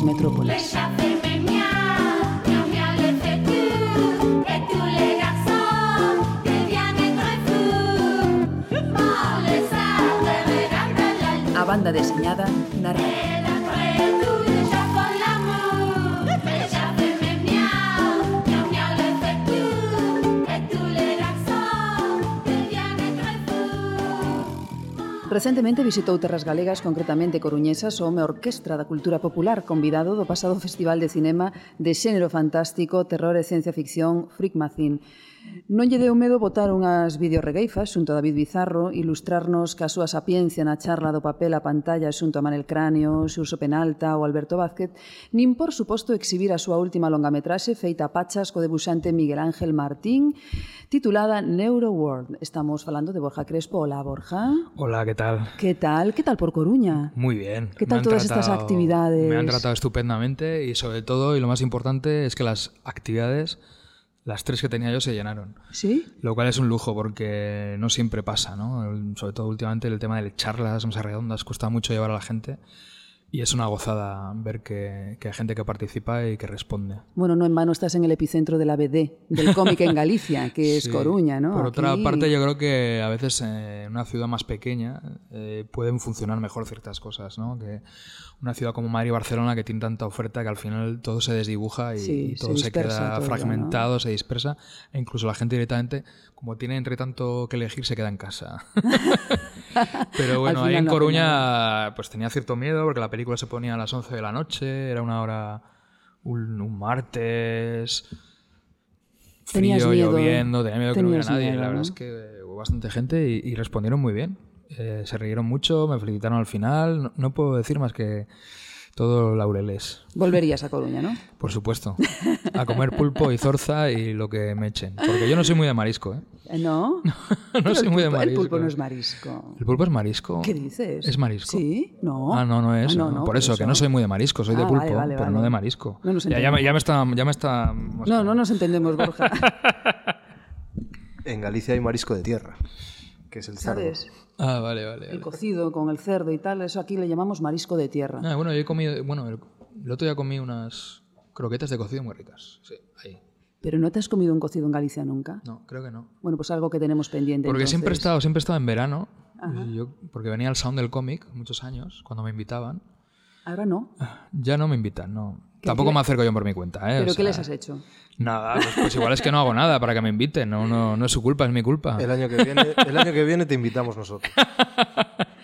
metrópoles. A banda deseñada na Recentemente visitou terras galegas, concretamente coruñesas, o Home Orquestra da Cultura Popular, convidado do pasado Festival de Cinema de Xénero Fantástico, Terror e Ciencia Ficción, Freak Macín. Non lle deu medo botar unhas videoregueifas xunto a David Bizarro, ilustrarnos ca súa sapiencia na charla do papel a pantalla xunto a Manel Cráneo, Xurso Penalta ou Alberto Vázquez, nin por suposto exhibir a súa última longametraxe feita a pachas co debuxante Miguel Ángel Martín, titulada Neuro World. Estamos falando de Borja Crespo. Hola, Borja. Hola, que tal? Que tal? Que tal por Coruña? Muy bien. Que tal todas tratado, estas actividades? Me han tratado estupendamente y sobre todo, y lo más importante, es que las actividades las tres que tenía yo, se llenaron. ¿Sí? Lo cual es un lujo porque no siempre pasa, ¿no? Sobre todo últimamente el tema de charlas, mesas redondas, cuesta mucho llevar a la gente y es una gozada ver que, que hay gente que participa y que responde. Bueno, no en vano estás en el epicentro de la BD, del cómic en Galicia, que es Sí. Coruña, ¿no? Por otra parte, yo creo que a veces en una ciudad más pequeña eh, pueden funcionar mejor ciertas cosas, ¿no? Que una ciudad como Madrid y Barcelona que tiene tanta oferta que al final todo se desdibuja y, Sí, y se todo se, queda todo, fragmentado, se dispersa e incluso la gente directamente, como tiene entre tanto que elegir, se queda en casa. Pero bueno, ahí en no Coruña pues tenía cierto miedo porque la película se ponía a las 11 de la noche, era una hora, un, un martes, Tenías frío, miedo, lloviendo, tenía miedo que no hubiera nadie. miedo, la verdad ¿no? es que hubo bastante gente y, y respondieron muy bien. Eh, se rieron mucho, me felicitaron al final. No, no puedo decir más que todo laureles, Volverías a Coruña, ¿no? por supuesto. A comer pulpo y zorza y lo que me echen. Porque yo no soy muy de marisco, ¿eh? Eh, ¿No? No Pero soy muy de pulpo- El marisco. pulpo no es marisco. ¿El pulpo es marisco? ¿Qué dices? ¿Es marisco? Sí, no. Ah, no, no es. Ah, no, no. por eso, que no soy muy de marisco, soy de Ah, pulpo, vale, vale, pero no de marisco. No nos ya, ya, me, ya me está. Ya me está No, no nos entendemos, Borja. En Galicia hay marisco de tierra, que es el cerdo. ¿Sabes? Ah, vale, vale. El vale. cocido con el cerdo y tal, eso aquí le llamamos marisco de tierra. Ah, bueno, yo he comido. Bueno, el, el otro día comí unas croquetas de cocido muy ricas. Sí, ahí. Pero no te has comido un cocido en Galicia nunca. No, creo que no. Bueno, pues algo que tenemos pendiente. Porque siempre he estado, siempre he estado en verano. yo- porque venía al sound del cómic muchos años, cuando me invitaban. Ahora no. Ya no me invitan, no. Tampoco me acerco yo por mi cuenta, ¿eh? O ¿Pero qué sea, les has hecho? Nada, pues, pues igual es que no hago nada para que me inviten. No, no, no es su culpa, es mi culpa. El año que viene, el año que viene te invitamos nosotros.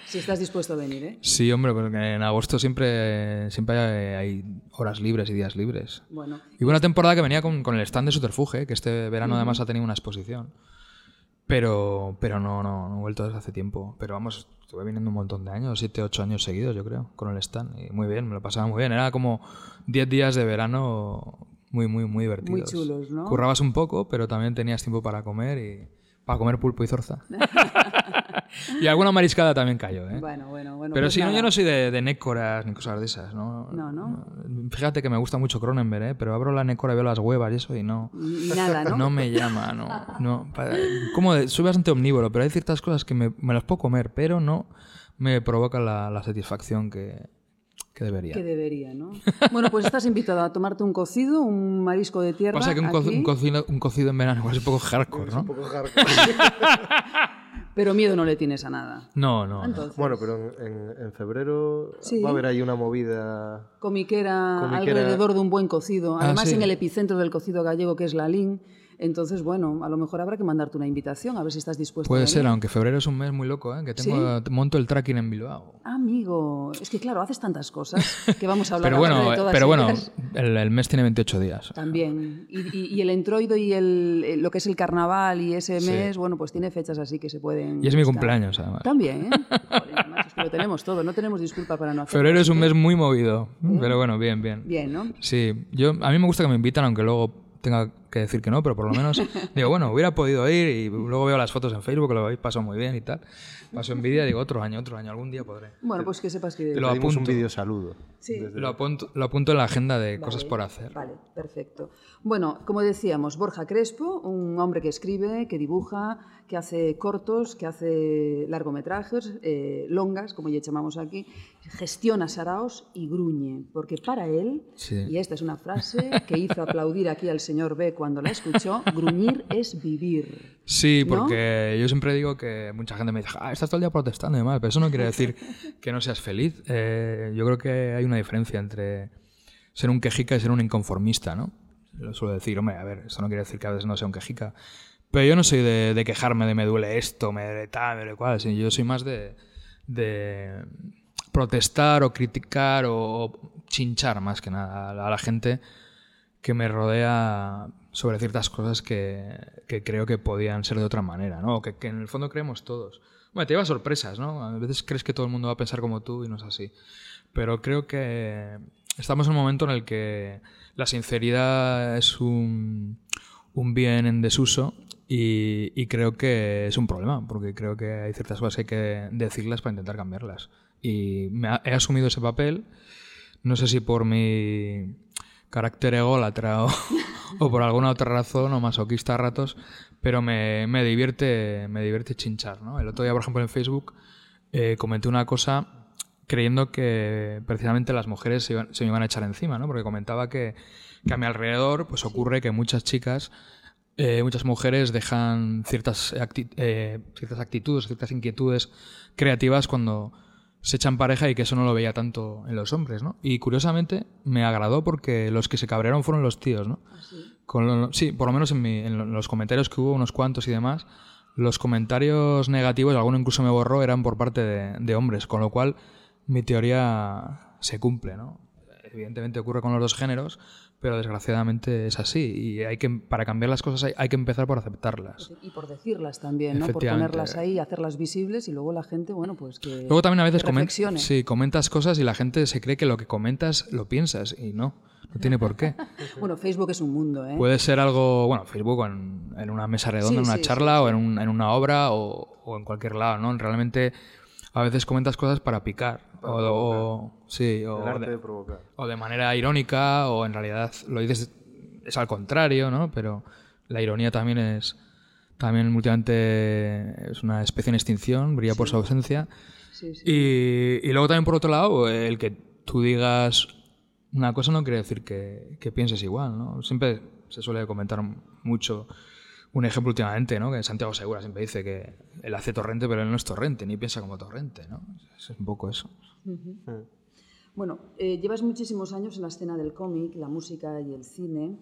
Si estás dispuesto a venir, ¿eh? Sí, hombre, porque en agosto siempre, siempre hay, hay horas libres y días libres. Bueno, Y hubo una temporada que venía con, con el stand de Subterfuge, que este verano además ha tenido una exposición. Pero, pero no, no, no he vuelto desde hace tiempo. Pero vamos, estuve viniendo un montón de años, 7, 8 años seguidos, yo creo, con el stand. Y muy bien, me lo pasaba muy bien. Era como 10 días de verano muy, muy, muy divertidos. Muy chulos, ¿no? Currabas un poco, pero también tenías tiempo para comer y para comer pulpo y zorza. y alguna mariscada también cayó, ¿eh? bueno, bueno, bueno. Pero pues si no, nada. yo no soy de, de nécoras ni cosas de esas, ¿no? No, ¿no? Fíjate que me gusta mucho Cronenberg, ¿eh? Pero abro la nécora y veo las huevas y eso y no... Y nada, ¿no? No me llama, no. no como de- soy bastante omnívoro, pero hay ciertas cosas que me, me las puedo comer, pero no me provoca la, la satisfacción que, que debería. Que debería, ¿no? Bueno, pues estás invitado a tomarte un cocido, un marisco de tierra. Pasa que un, co- un cocido, un cocido en verano igual es un poco hardcore, ¿no? Pero miedo no le tienes a nada. No, no. Entonces, Bueno, pero en, en- en febrero Sí. va a haber ahí una movida. comiquera, Comiquera- alrededor de un buen cocido. Además, Ah, sí. en el epicentro del cocido gallego, que es Lalín. Entonces, bueno, a lo mejor habrá que mandarte una invitación, a ver si estás dispuesto a Puede ser, aunque febrero es un mes muy loco, ¿eh? Que tengo, monto el tracking en Bilbao. Amigo, es que claro, haces tantas cosas que vamos a hablar Pero bueno, de eh, todas pero bueno el, el mes tiene 28 días. También. Y, y- y el entroido y el, eh, lo que es el carnaval y ese mes, bueno, pues tiene fechas así que se pueden. Y es mi cumpleaños, además. También, ¿eh? Joder, macho, es que lo tenemos todo, no tenemos disculpa para no hacerlo. Febrero es un mes muy movido, pero bueno, bien, bien. Bien, ¿no? Sí, yo, a mí me gusta que me invitan, aunque luego tenga que decir que no, pero por lo menos digo, bueno, hubiera podido ir y luego veo las fotos en Facebook, lo habéis pasado muy bien y tal. Paso envidia digo, otro año, otro año, algún día podré. Bueno, pues que sepas que... Te lo Pedimos un apunto. vídeo saludo. Sí. Lo apunto, lo apunto en la agenda de cosas por hacer. Vale, perfecto. Bueno, como decíamos, Borja Crespo, un hombre que escribe, que dibuja, que hace cortos, que hace largometrajes, eh, longas, como ya llamamos aquí, gestiona saraos y gruñe, porque para él, Sí. y esta es una frase que hizo aplaudir aquí al señor B cuando la escuchó, gruñir es vivir. Sí, ¿No? porque yo siempre digo que mucha gente me dice, ah, estás todo el día protestando y demás, pero eso no quiere decir que no seas feliz. Eh, yo creo que hay una diferencia entre ser un quejica y ser un inconformista, ¿no? Lo suelo decir, hombre, a ver, esto no quiere decir que a veces no sea un quejica, pero yo no soy de, de quejarme de me duele esto, me duele tal, me duele cual, sino yo soy más de, de protestar o criticar o, o chinchar más que nada a a la gente que me rodea sobre ciertas cosas que, que creo que podían ser de otra manera, ¿no? Que, que en el fondo creemos todos. Bueno, te lleva sorpresas, ¿no? A veces crees que todo el mundo va a pensar como tú y no es así. Pero creo que estamos en un momento en el que la sinceridad es un, un bien en desuso y, y creo que es un problema, porque creo que hay ciertas cosas que hay que decirlas para intentar cambiarlas. Y me ha- he asumido ese papel, no sé si por mi carácter ególatra o, o por alguna otra razón o masoquista a ratos, pero me, me divierte me divierte chinchar, ¿no? El otro día, por ejemplo, en Facebook eh, comenté una cosa creyendo que precisamente las mujeres se, iban- se me iban a echar encima, ¿no? Porque comentaba que, que a mi alrededor pues ocurre que muchas chicas, eh, muchas mujeres dejan ciertas, acti- eh, ciertas actitudes, ciertas inquietudes creativas cuando se echan pareja y que eso no lo veía tanto en los hombres, ¿no? Y curiosamente me agradó porque los que se cabrearon fueron los tíos, ¿no? Con lo- sí, por lo menos en, mi- en los comentarios que hubo, unos cuantos y demás, los comentarios negativos, alguno incluso me borró, eran por parte de, de hombres, con lo cual mi teoría se cumple, ¿no? Evidentemente ocurre con los dos géneros, pero desgraciadamente es así y hay que para cambiar las cosas hay, hay que empezar por aceptarlas. Y por decirlas también, ¿no? Por ponerlas ahí, hacerlas visibles y luego la gente, bueno, pues que Luego también a veces que comen- reflexione. sí, comentas cosas y la gente se cree que lo que comentas lo piensas y no, no tiene por qué. Bueno, Facebook es un mundo, ¿eh? Puede ser algo, bueno, Facebook en, en una mesa redonda, Sí, en una sí, charla o en, un- en una obra o, o en cualquier lado, ¿no? Realmente a veces comentas cosas para picar o, o- sí, o El arte de, de provocar. o de manera irónica o en realidad lo dices es al contrario, ¿no? Pero la ironía también es también últimamente es una especie en extinción, brilla por su ausencia. Sí, sí. Y, y luego también por otro lado, el que tú digas una cosa no quiere decir que, que pienses igual, ¿no? Siempre se suele comentar mucho un ejemplo últimamente, ¿no? Que Santiago Segura siempre dice que él hace torrente, pero él no es torrente, ni piensa como torrente, ¿no? Es un poco eso. Bueno, eh, llevas muchísimos años en la escena del cómic, la música y el cine.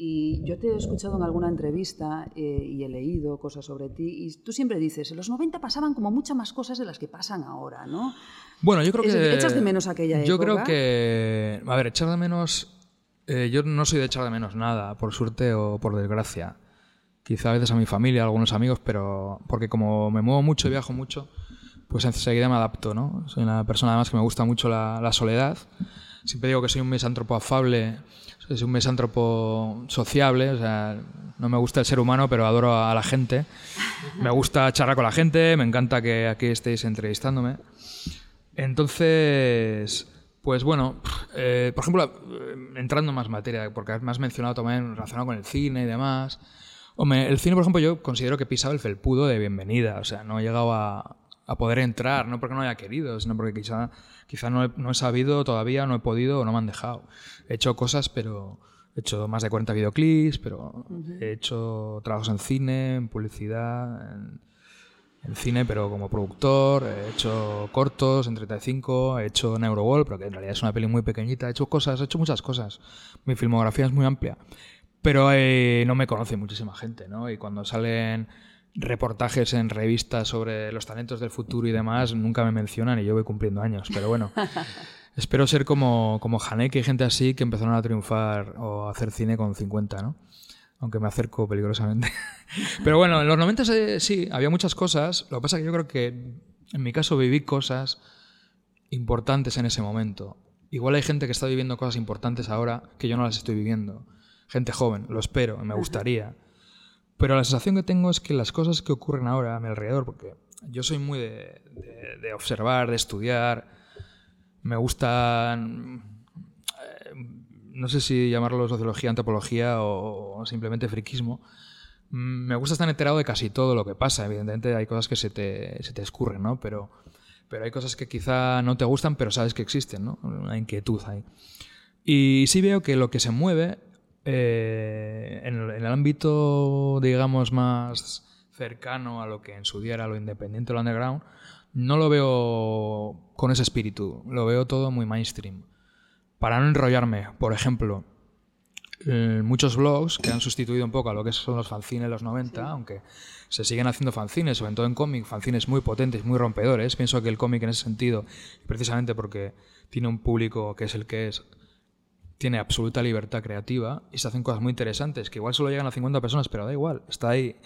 Y yo te he escuchado en alguna entrevista eh, y he leído cosas sobre ti. Y tú siempre dices, en los 90 pasaban como muchas más cosas de las que pasan ahora, ¿no? Bueno, yo creo que... ¿echas de menos aquella Yo creo época? que... A ver, echar de menos... eh, yo no soy de echar de menos nada, por suerte o por desgracia. Quizá a veces a mi familia, a algunos amigos, pero... Porque como me muevo mucho y viajo mucho, pues enseguida me adapto, ¿no? Soy una persona además que me gusta mucho la, la soledad. Siempre digo que soy un mesántropo afable, soy un mesántropo sociable, o sea, no me gusta el ser humano, pero adoro a la gente. Me gusta charlar con la gente, me encanta que aquí estéis entrevistándome. Entonces, pues bueno, eh, por ejemplo, eh, entrando en más materia, porque me has mencionado también relacionado con el cine y demás. Hombre, el cine, por ejemplo, yo considero que he pisado el felpudo de bienvenida, o sea, no he llegado a, a poder entrar, no porque no haya querido, sino porque quizá, quizá no, he, no he sabido todavía, no he podido o no me han dejado. He hecho cosas, pero he hecho más de 40 videoclips, pero he hecho trabajos en cine, en publicidad, en, en cine, pero como productor, he hecho cortos en 35, he hecho Neurowall, pero que en realidad es una peli muy pequeñita, he hecho cosas, he hecho muchas cosas. Mi filmografía es muy amplia, pero eh, no me conoce muchísima gente, ¿no? Y cuando salen reportajes en revistas sobre los talentos del futuro y demás, nunca me mencionan y yo voy cumpliendo años, pero bueno. Espero ser como, como Haneke y gente así que empezaron a triunfar o a hacer cine con 50, ¿no? Aunque me acerco peligrosamente. Pero bueno, en los 90 eh, sí, había muchas cosas. Lo que pasa es que yo creo que en mi caso viví cosas importantes en ese momento. Igual hay gente que está viviendo cosas importantes ahora que yo no las estoy viviendo. Gente joven, lo espero, me gustaría. Pero la sensación que tengo es que las cosas que ocurren ahora a mi alrededor, porque yo soy muy de, de- de observar, de estudiar, me gustan, eh, no sé si llamarlo sociología, antropología o, o simplemente friquismo. Me gusta estar enterado de casi todo lo que pasa. Evidentemente hay cosas que se te, se te escurren, ¿no? Pero, pero hay cosas que quizá no te gustan, pero sabes que existen, ¿no? Una inquietud ahí. Y sí veo que lo que se mueve eh, en, el, en el ámbito, digamos, más cercano a lo que en su día era lo independiente, lo underground, no lo veo con ese espíritu. Lo veo todo muy mainstream. Para no enrollarme, por ejemplo, eh, muchos blogs que han sustituido un poco a lo que son los fanzines de los 90, aunque se siguen haciendo fanzines, sobre todo en cómic, fanzines muy potentes, muy rompedores. Pienso que el cómic en ese sentido, precisamente porque tiene un público que es el que es, tiene absoluta libertad creativa y se hacen cosas muy interesantes, que igual solo llegan a 50 personas, pero da igual, está ahí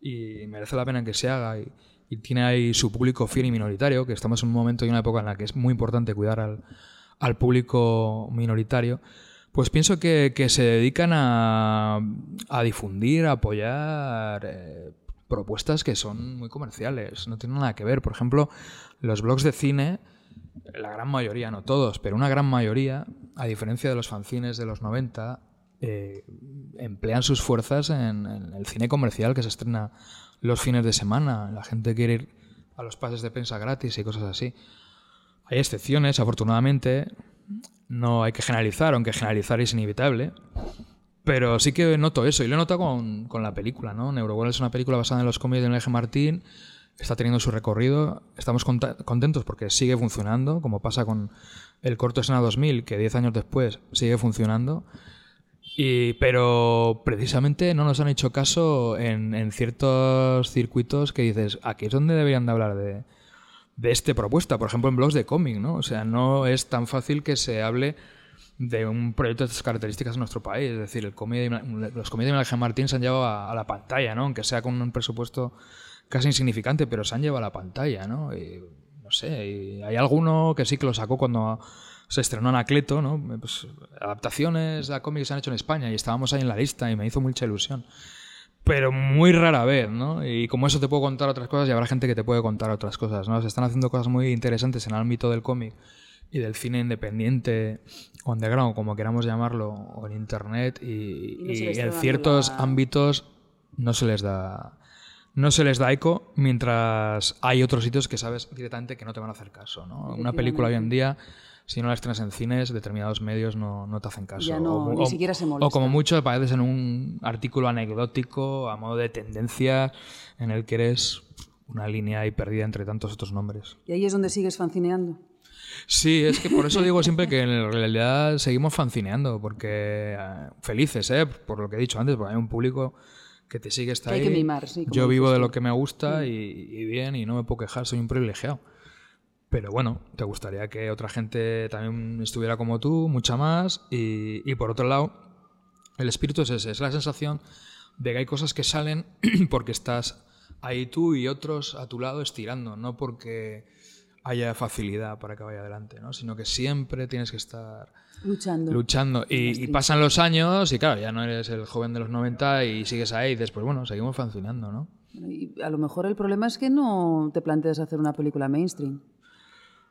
y merece la pena que se haga y, tiene ahí su público fiel y minoritario, que estamos en un momento y una época en la que es muy importante cuidar al, al público minoritario, pues pienso que, que se dedican a, a difundir, a apoyar eh, propuestas que son muy comerciales, no tienen nada que ver. Por ejemplo, los blogs de cine, la gran mayoría, no todos, pero una gran mayoría, a diferencia de los fanzines de los 90, eh, emplean sus fuerzas en, el cine comercial que se estrena los fines de semana. La gente quiere ir a los pases de prensa gratis y cosas así. Hay excepciones, afortunadamente. No hay que generalizar, aunque generalizar es inevitable. Pero sí que noto eso, y lo he notado con, con la película, ¿no? Neuroworld es una película basada en los cómics de N.G. Martín, está teniendo su recorrido, estamos contentos porque sigue funcionando, como pasa con el corto escena 2000, que 10 años después sigue funcionando. Y, pero precisamente no nos han hecho caso en, en ciertos circuitos que dices, aquí es donde deberían de hablar de, de esta propuesta, por ejemplo en blogs de cómic, ¿no? O sea, no es tan fácil que se hable de un proyecto de estas características en nuestro país. Es decir, el los cómics de Miguel Martín se han llevado a, a la pantalla, ¿no? Aunque sea con un presupuesto casi insignificante, pero se han llevado a la pantalla, ¿no? Y, no sé, y hay alguno que sí que lo sacó cuando se estrenó Anacleto, ¿no? Pues, adaptaciones a cómics se han hecho en España y estábamos ahí en la lista y me hizo mucha ilusión. Pero muy rara vez, ¿no? Y como eso te puedo contar otras cosas y habrá gente que te puede contar otras cosas, ¿no? Se están haciendo cosas muy interesantes en el ámbito del cómic y del cine independiente, underground, como queramos llamarlo, o en internet, y, Y no y en ciertos la- ámbitos no se les da no se les da eco mientras hay otros sitios que sabes directamente que no te van a hacer caso, ¿no? Una película hoy en día si no la estrenas en cines, determinados medios no, no te hacen caso. Ya no, o, ni o- siquiera se o como mucho apareces en un artículo anecdótico a modo de tendencia en el que eres una línea ahí perdida entre tantos otros nombres. Y ahí es donde sigues fancineando. Sí, es que por eso digo siempre que en realidad seguimos fancineando, porque eh, felices, ¿eh? por lo que he dicho antes, porque hay un público que te sigue, está Que hay ahí. que mimar, sí, Yo vivo de. Mm. lo que me gusta y, y bien, y no me puedo quejar, soy un privilegiado. Pero bueno, te gustaría que otra gente también estuviera como tú, mucha más, y, y por otro lado, el espíritu es ese, es la sensación de que hay cosas que salen porque estás ahí tú y otros a tu lado estirando, no porque haya facilidad para que vaya adelante, ¿no? sino que siempre tienes que estar Luchando. luchando. Y, y pasan los años y claro, ya no eres el joven de los 90 y sigues ahí y después, bueno, seguimos fascinando, ¿no? Y a lo mejor el problema es que no te planteas hacer una película mainstream.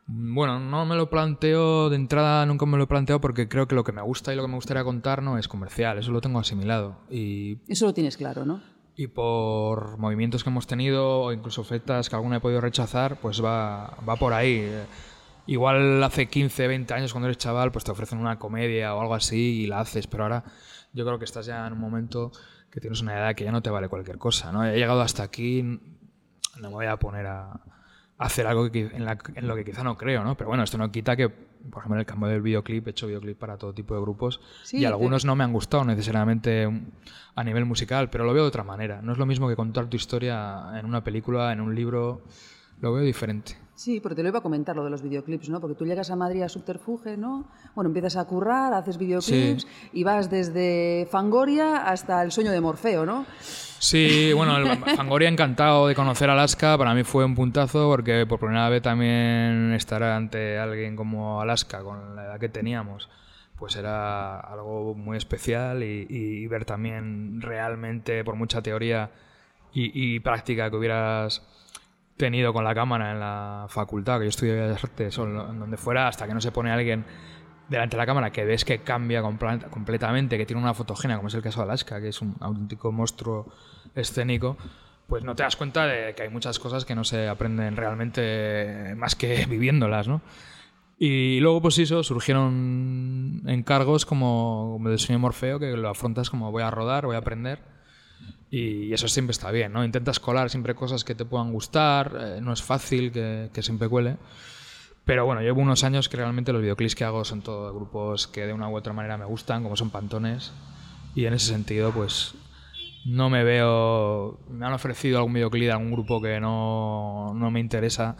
Bueno, no me lo planteo de entrada, nunca me lo he planteado porque creo que lo que me gusta y lo que me gustaría contar no es comercial, eso lo tengo asimilado. Y Eso lo tienes claro, ¿no? y por movimientos que hemos tenido o incluso ofertas que alguna he podido rechazar, pues va, va por ahí. Igual hace 15, 20 años cuando eres chaval, pues te ofrecen una comedia o algo así y la haces, pero ahora yo creo que estás ya en un momento que tienes una edad que ya no te vale cualquier cosa, ¿no? He llegado hasta aquí, no me voy a poner a, a hacer algo que, en, la- en lo que quizá no creo, ¿no? Pero bueno, esto no quita que, por ejemplo, en el cambio del videoclip, he hecho videoclip para todo tipo de grupos Sí, y te- algunos no me han gustado necesariamente a nivel musical, pero lo veo de otra manera. No es lo mismo que contar tu historia en una película, en un libro, lo veo diferente. Sí, porque te lo iba a comentar lo de los videoclips, ¿no? Porque tú llegas a Madrid a Subterfuge, ¿no? Bueno, empiezas a currar, haces videoclips y vas desde Fangoria hasta El sueño de Morfeo, ¿no? Sí, bueno, el Fangoria encantado de conocer Alaska. Para mí fue un puntazo porque por primera vez también estar ante alguien como Alaska, con la edad que teníamos, pues era algo muy especial y, y ver también realmente, por mucha teoría y, y práctica que hubieras tenido con la cámara en la facultad, que yo estudié Bellas Artes, o donde fuera, hasta que no se pone alguien delante de la cámara que ves que cambia completamente, que tiene una fotogenia, como es el caso de Alaska, que es un auténtico monstruo escénico, pues no te das cuenta de que hay muchas cosas que no se aprenden realmente más que viviéndolas, ¿no? Y luego, pues eso, surgieron encargos como, como del señor Morfeo, que lo afrontas como voy a rodar, voy a aprender. Y eso siempre está bien, ¿no? Intentas colar siempre cosas que te puedan gustar, eh, no es fácil que, que siempre cuele. Pero bueno, llevo unos años que realmente los videoclips que hago son todos grupos que de una u otra manera me gustan, como son Pantones. Y en ese sentido, pues no me veo. Me han ofrecido algún videoclip de algún grupo que no, no me interesa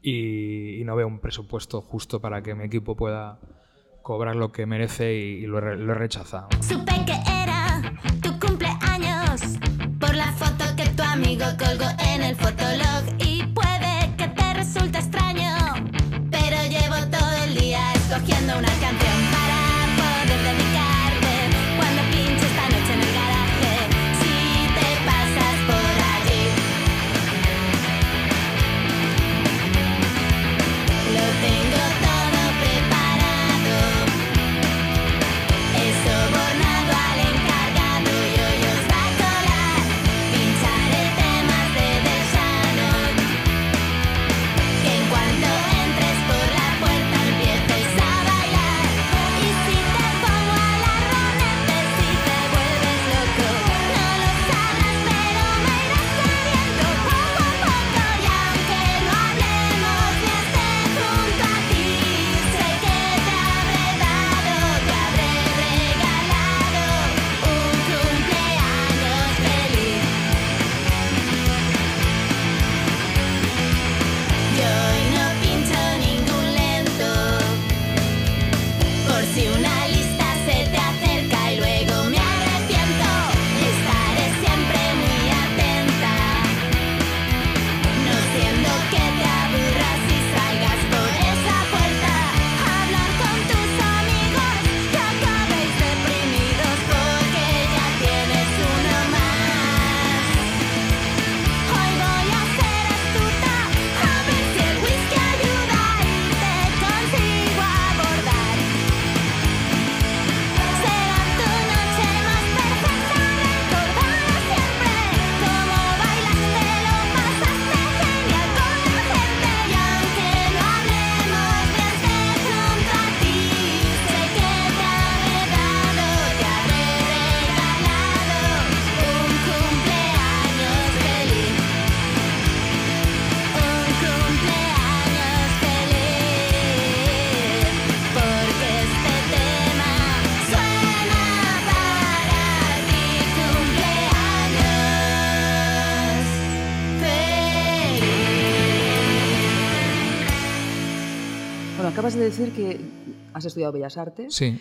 y, y no veo un presupuesto justo para que mi equipo pueda cobrar lo que merece y, y lo, lo he rechazado. Supe que era amigo colgó en el fotolog decir que has estudiado Bellas Artes. Sí.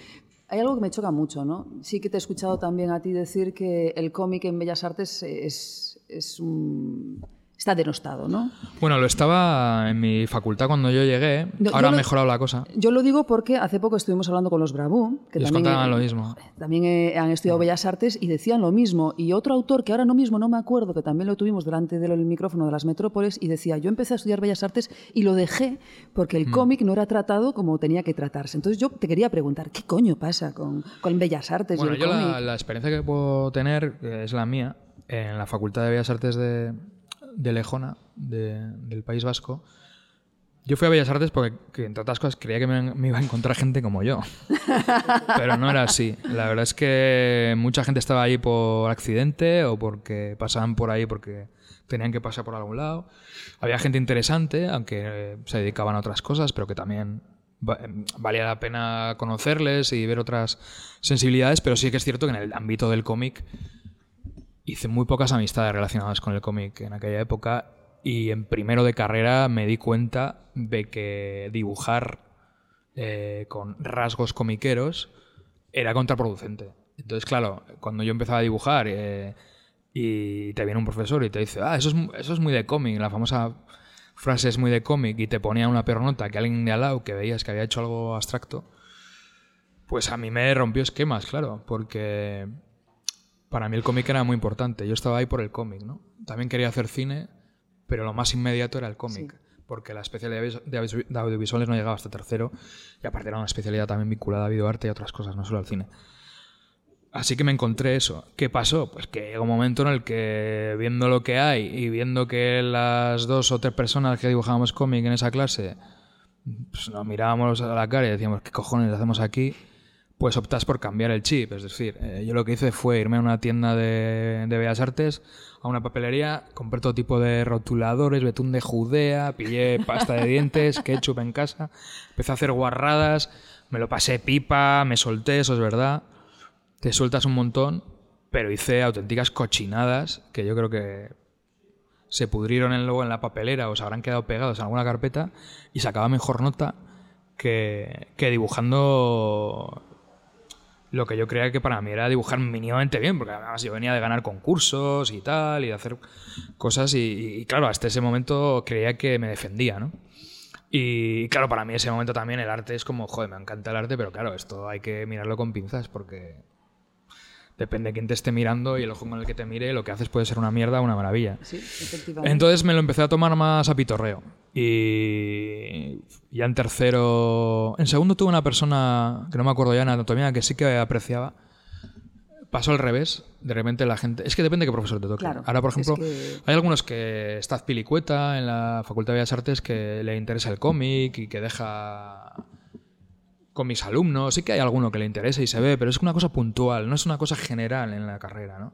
Hay algo que me choca mucho, ¿no? Sí que te he escuchado también a ti decir que el cómic en Bellas Artes es, es un- está denostado, ¿no? Bueno, lo estaba en mi facultad cuando yo llegué. No, Ahora yo ha lo- mejorado la cosa. Yo lo digo porque hace poco estuvimos hablando con los Bravú, que os también, contaban eh, lo mismo. también eh, han estudiado Bellas Artes y decían lo mismo. Y otro autor que ahora no mismo no me acuerdo, que también lo tuvimos delante del micrófono de las metrópoles, y decía, yo empecé a estudiar Bellas Artes y lo dejé porque Mm. el cómic no era tratado como tenía que tratarse. Entonces yo te quería preguntar, ¿qué coño pasa con, con Bellas Artes Bueno, y el yo cómic? la, la experiencia que puedo tener que es la mía en la Facultad de Bellas Artes de, de Lejona, de- del País Vasco. Yo fui a Bellas Artes porque, que, entre otras cosas, creía que me, me iba a encontrar gente como yo. Pero no era así. La verdad es que mucha gente estaba ahí por accidente o porque pasaban por ahí porque tenían que pasar por algún lado. Había gente interesante, aunque eh, se dedicaban a otras cosas, pero que también em, valía la pena conocerles y ver otras sensibilidades. Pero sí que es cierto que en el ámbito del cómic hice muy pocas amistades relacionadas con el cómic en aquella época y en primero de carrera me di cuenta de que dibujar eh, con rasgos comiqueros era contraproducente. Entonces, claro, cuando yo empezaba a dibujar eh, y te viene un profesor y te dice, ah, eso es, eso es muy de cómic, la famosa frase es muy de cómic y te ponía una peor nota que alguien de al lado que veías que había hecho algo abstracto, Pues a mí me rompió esquemas, claro, porque para mí el cómic era muy importante. Yo estaba ahí por el cómic, ¿no? También quería hacer cine, pero lo más inmediato era el cómic. Porque la especialidad de audiovisuales no llegaba hasta tercero. Y aparte era una especialidad también vinculada a videoarte y a otras cosas, no solo al cine. Así que me encontré eso. ¿Qué pasó? Pues que llega un momento en el que, viendo lo que hay y viendo que las dos o tres personas que dibujábamos cómic en esa clase, pues nos mirábamos a la cara y decíamos, ¿qué cojones hacemos aquí? Pues optas por cambiar el chip. Es decir, eh, yo lo que hice fue irme a una tienda de, de Bellas Artes, a una papelería, compré todo tipo de rotuladores, betún de Judea, pillé pasta de dientes, ketchup en casa, empecé a hacer guarradas, me lo pasé pipa, me solté, eso es verdad te sueltas un montón, pero hice auténticas cochinadas que yo creo que se pudrieron en- luego en la papelera o se habrán quedado pegados en alguna carpeta y sacaba mejor nota que, que dibujando lo que yo creía que para mí era dibujar mínimamente bien, porque además yo venía de ganar concursos y tal, y de hacer cosas, y, claro, hasta ese momento creía que me defendía, ¿no? Y claro, para mí ese momento también el arte es como, joder, me encanta el arte, pero claro, esto hay que mirarlo con pinzas porque depende de quién te esté mirando y el ojo con el que te mire, lo que haces puede ser una mierda o una maravilla. Sí, efectivamente. Entonces me lo empecé a tomar más a pitorreo. Y ya en tercero... En segundo tuve una persona, que no me acuerdo ya en anatomía, que sí que apreciaba. Pasó al revés. De repente la gente... Es que depende de qué profesor te toque. Claro, Ahora, por es ejemplo, que- hay algunos que está Pilicueta en la Facultad de Bellas Artes que le interesa el cómic y que deja con mis alumnos. Sí que hay alguno que le interesa y se ve, pero es una cosa puntual, no es una cosa general en la carrera, ¿no?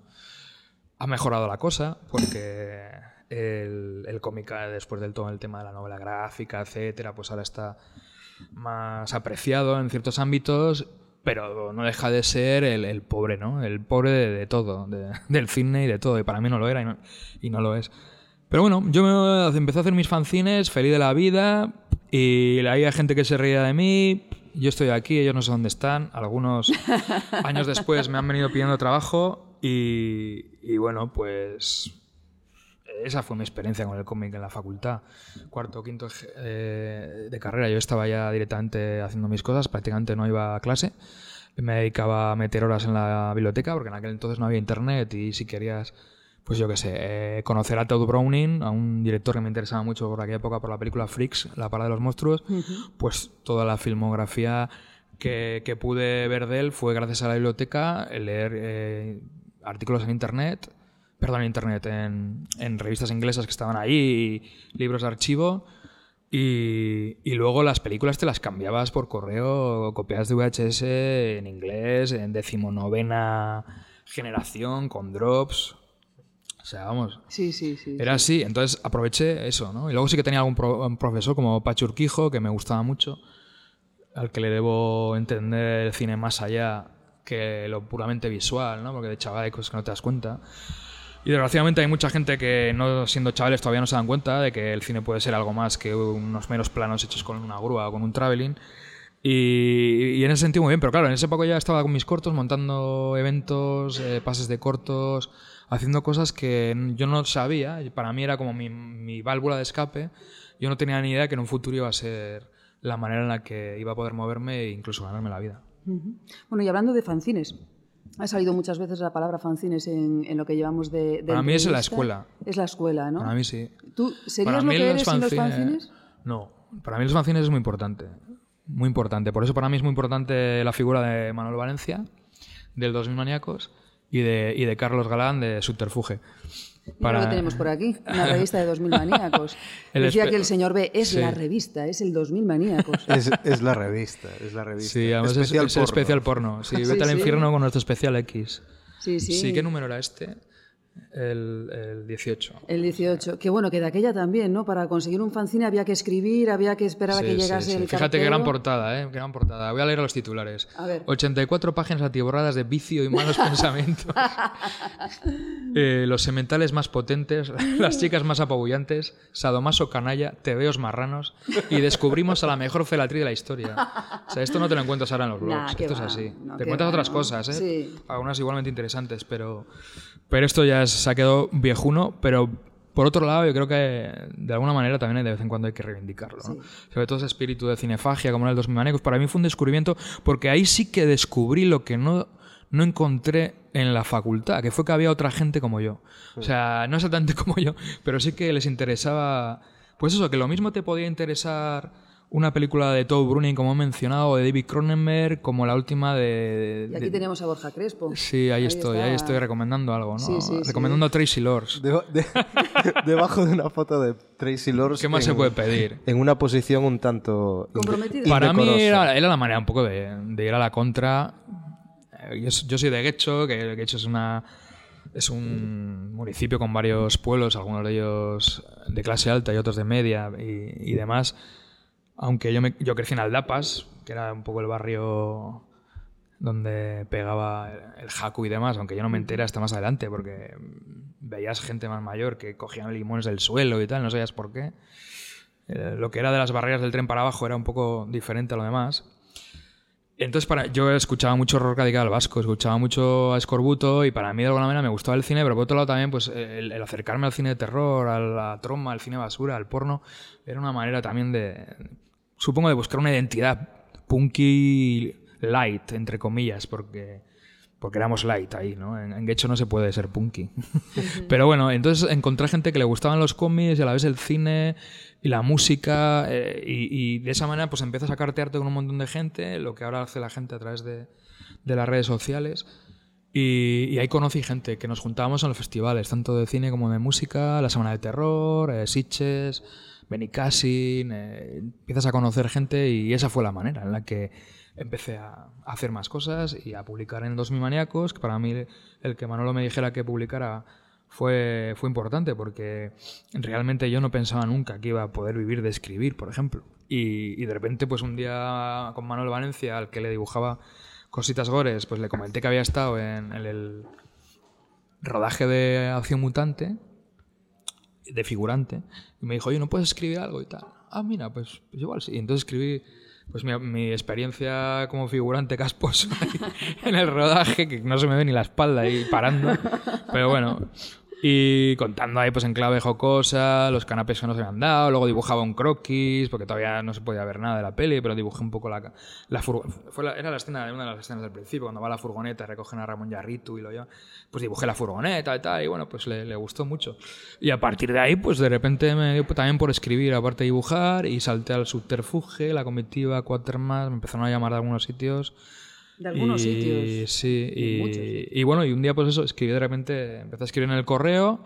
Ha mejorado la cosa porque el, el eh, después del todo el tema de la novela gráfica, etcétera, pues ahora está más apreciado en ciertos ámbitos, pero no deja de ser el, el pobre, ¿no? El pobre de, todo, de- del cine y de todo. Y para mí no lo era y no, y no lo es. Pero bueno, yo me empecé a hacer mis fanzines, feliz de la vida, y había gente que se reía de mí. Yo estoy aquí, ellos no sé dónde están. Algunos años después me han venido pidiendo trabajo y, y bueno, pues esa fue mi experiencia con el cómic en la facultad. Cuarto, quinto eh, de carrera, yo estaba ya directamente haciendo mis cosas, prácticamente no iba a clase. Me dedicaba a meter horas en la biblioteca porque en aquel entonces no había internet y si querías, pues yo qué sé, eh, conocer a Todd Browning, a un director que me interesaba mucho por aquella época por la película Freaks, La parada de los monstruos, pues toda la filmografía que, que pude ver de él fue gracias a la biblioteca, leer eh, artículos en internet, perdón, en internet, en, en revistas inglesas que estaban ahí, y libros de archivo. Y, y luego las películas te las cambiabas por correo, copiadas de VHS en inglés, en decimonovena generación, con drops. O sea, vamos, Sí, sí, sí. era así, entonces aproveché eso, ¿no? Y luego sí que tenía algún pro- profesor como Pachi Urquijo, que me gustaba mucho, al que le debo entender el cine más allá que lo puramente visual, ¿no? Porque de chaval hay cosas que no te das cuenta. Y desgraciadamente hay mucha gente que, no siendo chavales, todavía no se dan cuenta de que el cine puede ser algo más que unos meros planos hechos con una grúa o con un traveling. Y, y en ese sentido muy bien, pero claro, en esa época ya estaba con mis cortos, montando eventos, eh, pases de cortos, haciendo cosas que yo no sabía, y para mí era como mi, mi válvula de escape. Yo no tenía ni idea que en un futuro iba a ser la manera en la que iba a poder moverme e incluso ganarme la vida. Bueno, y hablando de fanzines, ha salido muchas veces la palabra fanzines en, en lo que llevamos de, de Para mí es la escuela. Es la escuela, ¿no? Para mí sí. ¿Tú serías Para lo que eres sin los fanzines? No, para mí los fanzines es muy importante. Muy importante. Por eso para mí es muy importante la figura de Manuel Valencia, del 2000 Maníacos, y de, y de Carlos Galán, de Subterfuge. Para... Lo tenemos por aquí, una revista de 2000 maníacos. El Decía que el señor B es Sí. la revista, es el 2000 maníacos. Es, es la revista, es la revista. Sí, además es- especial es, especial porno. Sí, Sí, vete al sí. infierno con nuestro especial X. Sí, sí. Sí, ¿qué número era este? El, el 18. El 18. Que bueno, que de aquella también, ¿no? Para conseguir un fanzine había que escribir, había que esperar a que sí, llegase sí. el Fíjate qué cartero. gran portada, ¿eh? Gran portada. Voy a leer los titulares. A ver. 84 páginas atiborradas de vicio y malos pensamientos. Eh, los sementales más potentes, las chicas más apabullantes, sadomaso canalla, tebeos marranos y descubrimos a la mejor felatriz de la historia. O sea, esto no te lo encuentras ahora en los blogs. Nah, esto es así. No, te cuentas va, otras no. cosas, ¿eh? Sí. Algunas igualmente interesantes, pero, pero esto ya se ha quedado viejuno, pero por otro lado, yo creo que de alguna manera también de vez en cuando hay que reivindicarlo. ¿no? Sobre todo ese espíritu de cinefagia como era el 2000 Manecos, para mí fue un descubrimiento porque ahí sí que descubrí lo que no, no encontré en la facultad, que fue que había otra gente como yo. O sea, no exactamente como yo, pero sí que les interesaba. Pues eso, que lo mismo te podía interesar una película de Todd Browning, como he mencionado, o de David Cronenberg, como la última de. Y aquí de- tenemos a Borja Crespo. Sí, ahí, estoy, ahí estoy recomendando algo, ¿no? Sí, sí, sí. recomendando a Tracy Lords. Deba- de- debajo de una foto de Tracy Lords. ¿Qué más en- se puede pedir? En una posición un tanto. Comprometida. Para mí era, era la manera un poco de, de ir a la contra. Eh, Yo, yo soy de Guecho, que Guecho es una es un municipio con varios pueblos, algunos de ellos de clase alta y otros de media y, y demás. Aunque yo, me, yo crecí en Aldapas, que era un poco el barrio donde pegaba el, jacu y demás, aunque yo no me enteré hasta más adelante, porque veías gente más mayor que cogían limones del suelo y tal, no sabías por qué. Eh, lo que era de las barreras del tren para abajo era un poco diferente a lo demás. Entonces, para, yo escuchaba mucho rock radical vasco, escuchaba mucho a Escorbuto y para mí de alguna manera me gustaba el cine, pero por otro lado también pues, el, el acercarme al cine de terror, a la troma, al cine basura, al porno, era una manera también de, supongo, de buscar una identidad punky light, entre comillas, porque, porque éramos light ahí, ¿no? En, en Guecho no se puede ser punky. Pero bueno, entonces encontré gente que le gustaban los cómics y a la vez el cine y la música eh, y, y de esa manera pues empecé a sacarte arte con un montón de gente, lo que ahora hace la gente a través de, de las redes sociales. Y, y ahí conocí gente que nos juntábamos en los festivales, tanto de cine como de música, la Semana de Terror, eh, Sitges, Benicassin, eh, empiezas a conocer gente y esa fue la manera en la que empecé a hacer más cosas y a publicar en 2000 Maníacos, que para mí el que Manolo me dijera que publicara fue, fue importante porque realmente yo no pensaba nunca que iba a poder vivir de escribir, por ejemplo. Y, de repente, pues un día con Manuel Valencia, al que le dibujaba cositas gores, pues le comenté que había estado en el rodaje de Acción Mutante, de figurante, y me dijo, oye, ¿no puedes escribir algo y tal? Ah, mira, pues, pues igual sí. Y entonces escribí pues mi, mi experiencia como figurante casposo en el rodaje, que no se me ve ni la espalda ahí parando. Pero bueno, y contando ahí pues en clave jocosa, los canapés que no se me han dado, luego dibujaba un croquis, porque todavía no se podía ver nada de la peli, pero dibujé un poco la, la. Era la escena, una de las escenas del principio, cuando va la furgoneta, recogen a Ramón Yarritu y lo llevan. Pues dibujé la furgoneta y tal, y bueno, pues le, le gustó mucho. Y a partir de ahí, pues de repente me dio también por escribir, aparte de dibujar, y salté al subterfuge, la comitiva, Quatermass, me empezaron a llamar de algunos sitios. De algunos y, sitios. Sí, y, muchos, sí. y bueno, y un día pues eso, escribí de repente, empecé a escribir en El Correo,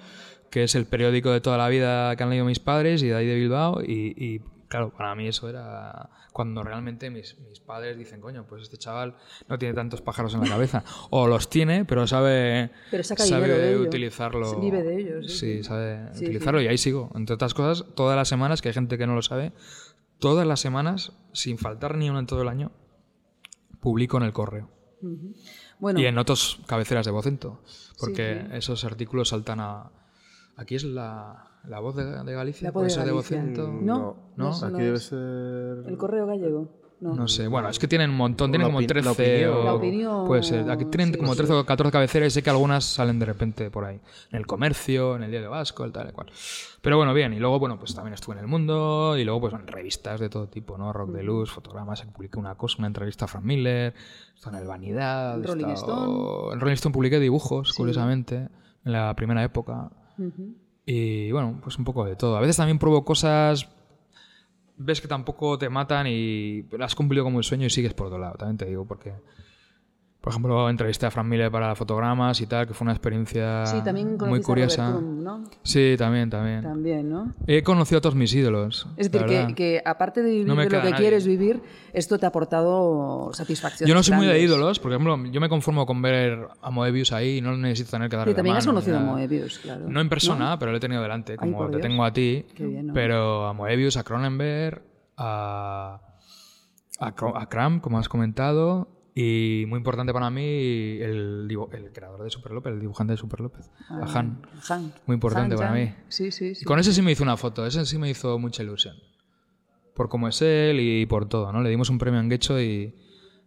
que es el periódico de toda la vida que han leído mis padres y de ahí de Bilbao, y, y, claro, para mí eso era cuando realmente mis, mis padres dicen, coño, pues este chaval no tiene tantos pájaros en la cabeza, o los tiene, pero sabe, Pero saca sabe de utilizarlo. Vive de ello, sí, Sí, sí. sabe Sí, utilizarlo sí. y ahí sigo. Entre otras cosas, todas las semanas, que hay gente que no lo sabe, todas las semanas, sin faltar ni una en todo el año, publico en El Correo. Bueno, Y en otros cabeceras de Vocento, porque Sí, sí. esos artículos saltan a... Aquí es la, la voz de, de Galicia, La Voz puede de ser de Galicia. Vocento. No, ¿No? eso Aquí no debe ser. el correo gallego. No. No sé, bueno, es que tienen un montón, tienen como opi- la 13 opinión. o... La opinión, Puede ser, aquí tienen sí, como sí. 13 o 14 cabeceras y sé que algunas salen de repente por ahí. En el comercio, en el Diario Vasco, el tal y cual. Pero bueno, bien, y luego, bueno, pues también estuve en El Mundo y luego pues en revistas de todo tipo, ¿no? Rock de Luz, fotogramas, publiqué una cosa, una entrevista a Frank Miller, estuve en El Vanidad, Rolling estado- Stone. En Rolling Stone publiqué dibujos, curiosamente, en la primera época. Y bueno, pues un poco de todo. A veces también pruebo cosas, ves que tampoco te matan y has cumplido como el sueño y sigues por otro lado, también te digo, porque, por ejemplo, entrevisté a Fran Miller para fotogramas y tal, que fue una experiencia Sí, también muy a curiosa. Robert Crumb, ¿no? Sí, también, también. También, ¿no? He conocido a todos mis ídolos. Es decir, que, que aparte de vivir No de lo que nadie. quieres vivir, esto te ha aportado satisfacción. Yo no soy muy de ídolos, por ejemplo, yo me conformo con ver a Moebius ahí y no necesito tener que darle Y también la has mano, conocido a. Moebius, claro. No en persona, pero lo he tenido delante, como por te Dios. tengo a ti. Qué bien, ¿no? Pero a Moebius, a Cronenberg, a, a, a Cram, como has comentado. Y muy importante para mí, el, el creador de Super López, el dibujante de Super López, a Han. Han. Muy importante Han para Jan. mí. Sí, sí, sí. Y con ese sí me hizo una foto, ese sí me hizo mucha ilusión. Por cómo es él y por todo, ¿no? Le dimos un premio en Guecho y,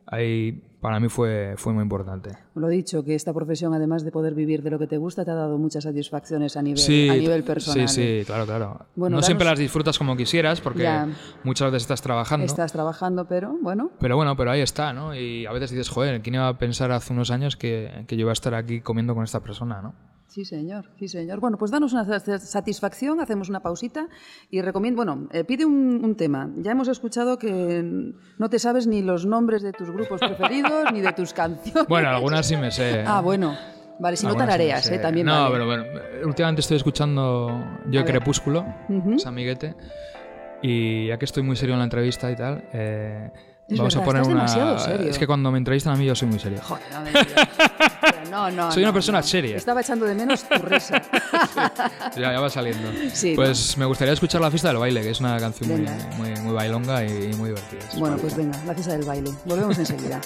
ahí para mí fue, fue muy importante. Lo dicho, que esta profesión, además de poder vivir de lo que te gusta, te ha dado muchas satisfacciones a nivel, Sí, a nivel personal. Sí, sí, claro, claro. Bueno, no siempre danos- las disfrutas como quisieras porque Ya. muchas veces estás trabajando. Estás trabajando, pero bueno, Pero bueno, pero ahí está, ¿no? Y a veces dices, joder, ¿quién iba a pensar hace unos años que, que yo iba a estar aquí comiendo con esta persona, ¿no? Sí, señor, sí, señor. Bueno, pues danos una sa- satisfacción, hacemos una pausita y recomiendo, bueno, eh, pide un, un tema. Ya hemos escuchado que no te sabes ni los nombres de tus grupos preferidos ni de tus canciones. Bueno, algunas sí me sé. Ah, bueno. Vale, si no Algunas tarareas, eh, también No, vale. pero bueno, eh, últimamente estoy escuchando Yo A. Crepúsculo, Ujú. San Miguete, y ya que estoy muy serio en la entrevista y tal, eh, Es vamos verdad, a poner estás una... demasiado serio. Es que cuando me entrevistan a mí yo soy muy serio. Joder, no me digas. Pero no, no, Soy una persona no. seria. Estaba echando de menos tu risa. Ya, ya va saliendo. Sí, pues me gustaría escuchar La Fiesta del Baile, que es una canción muy, muy bailonga y muy divertida. bueno, pues venga, la fiesta del baile. Volvemos enseguida.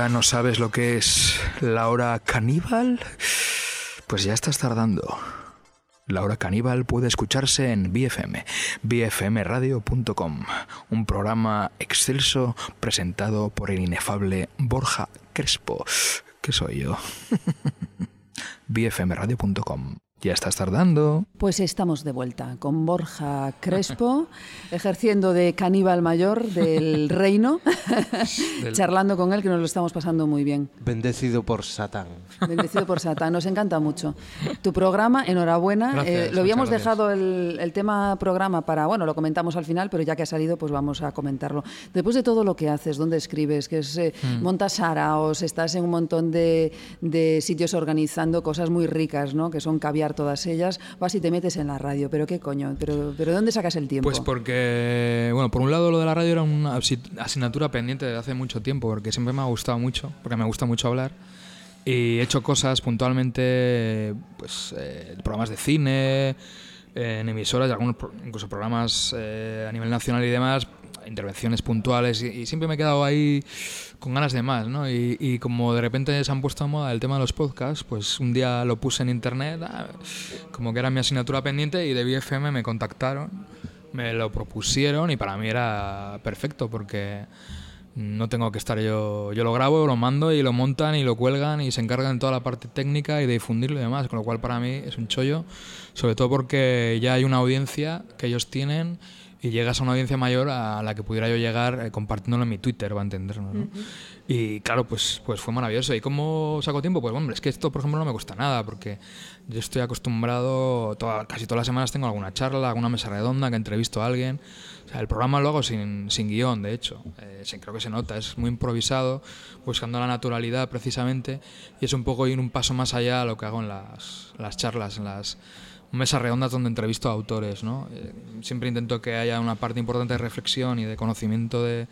¿Todavía no sabes lo que es la hora caníbal? Pues ya estás tardando. La Hora Caníbal puede escucharse en BFM, bfmradio.com, un programa excelso presentado por el inefable Borja Crespo, que soy yo. bfmradio.com. Ya estás tardando. Pues estamos de vuelta con Borja Crespo, ejerciendo de caníbal mayor del reino, Del- charlando con él, que nos lo estamos pasando muy bien. Bendecido por Satán. Bendecido por Satán, nos encanta mucho. Tu programa, enhorabuena. Gracias, Eh, lo habíamos gracias. dejado el, el tema programa para, bueno, lo comentamos al final, pero ya que ha salido, pues vamos a comentarlo. Después de todo lo que haces, dónde escribes, que es, eh, Hmm. montas saraos, estás en un montón de, de sitios organizando cosas muy ricas, ¿no? Que son caviar todas ellas, vas y te metes en la radio. Pero qué coño, pero, pero ¿dónde sacas el tiempo? Pues porque, bueno, por un lado lo de la radio era una asi- asignatura pendiente desde hace mucho tiempo, porque siempre me ha gustado mucho, porque me gusta mucho hablar. Y he hecho cosas puntualmente, pues, eh, programas de cine, eh, en emisoras, y algunos incluso programas eh, a nivel nacional y demás, intervenciones puntuales, y, y siempre me he quedado ahí con ganas de más, ¿no? Y, y como de repente se han puesto a moda el tema de los podcasts, pues un día lo puse en internet, ah, como que era mi asignatura pendiente, y de BFM me contactaron, me lo propusieron, y para mí era perfecto, porque no tengo que estar yo, yo lo grabo, lo mando y lo montan y lo cuelgan y se encargan de toda la parte técnica y de difundirlo y demás, con lo cual para mí es un chollo, sobre todo porque ya hay una audiencia que ellos tienen y llegas a una audiencia mayor a la que pudiera yo llegar eh, compartiéndolo en mi Twitter, va a entendernos, ¿no? Y claro, pues, pues fue maravilloso. ¿Y cómo saco tiempo? Pues hombre, es que esto, por ejemplo, no me cuesta nada, porque yo estoy acostumbrado, toda- casi todas las semanas tengo alguna charla, alguna mesa redonda, que entrevisto a alguien. O sea, el programa lo hago sin, sin guion, de hecho. Eh, creo que se nota, es muy improvisado, buscando la naturalidad precisamente, y es un poco ir un paso más allá a lo que hago en las, las charlas, en las mesas redondas donde entrevisto a autores. ¿no? Eh, siempre intento que haya una parte importante de reflexión y de conocimiento de,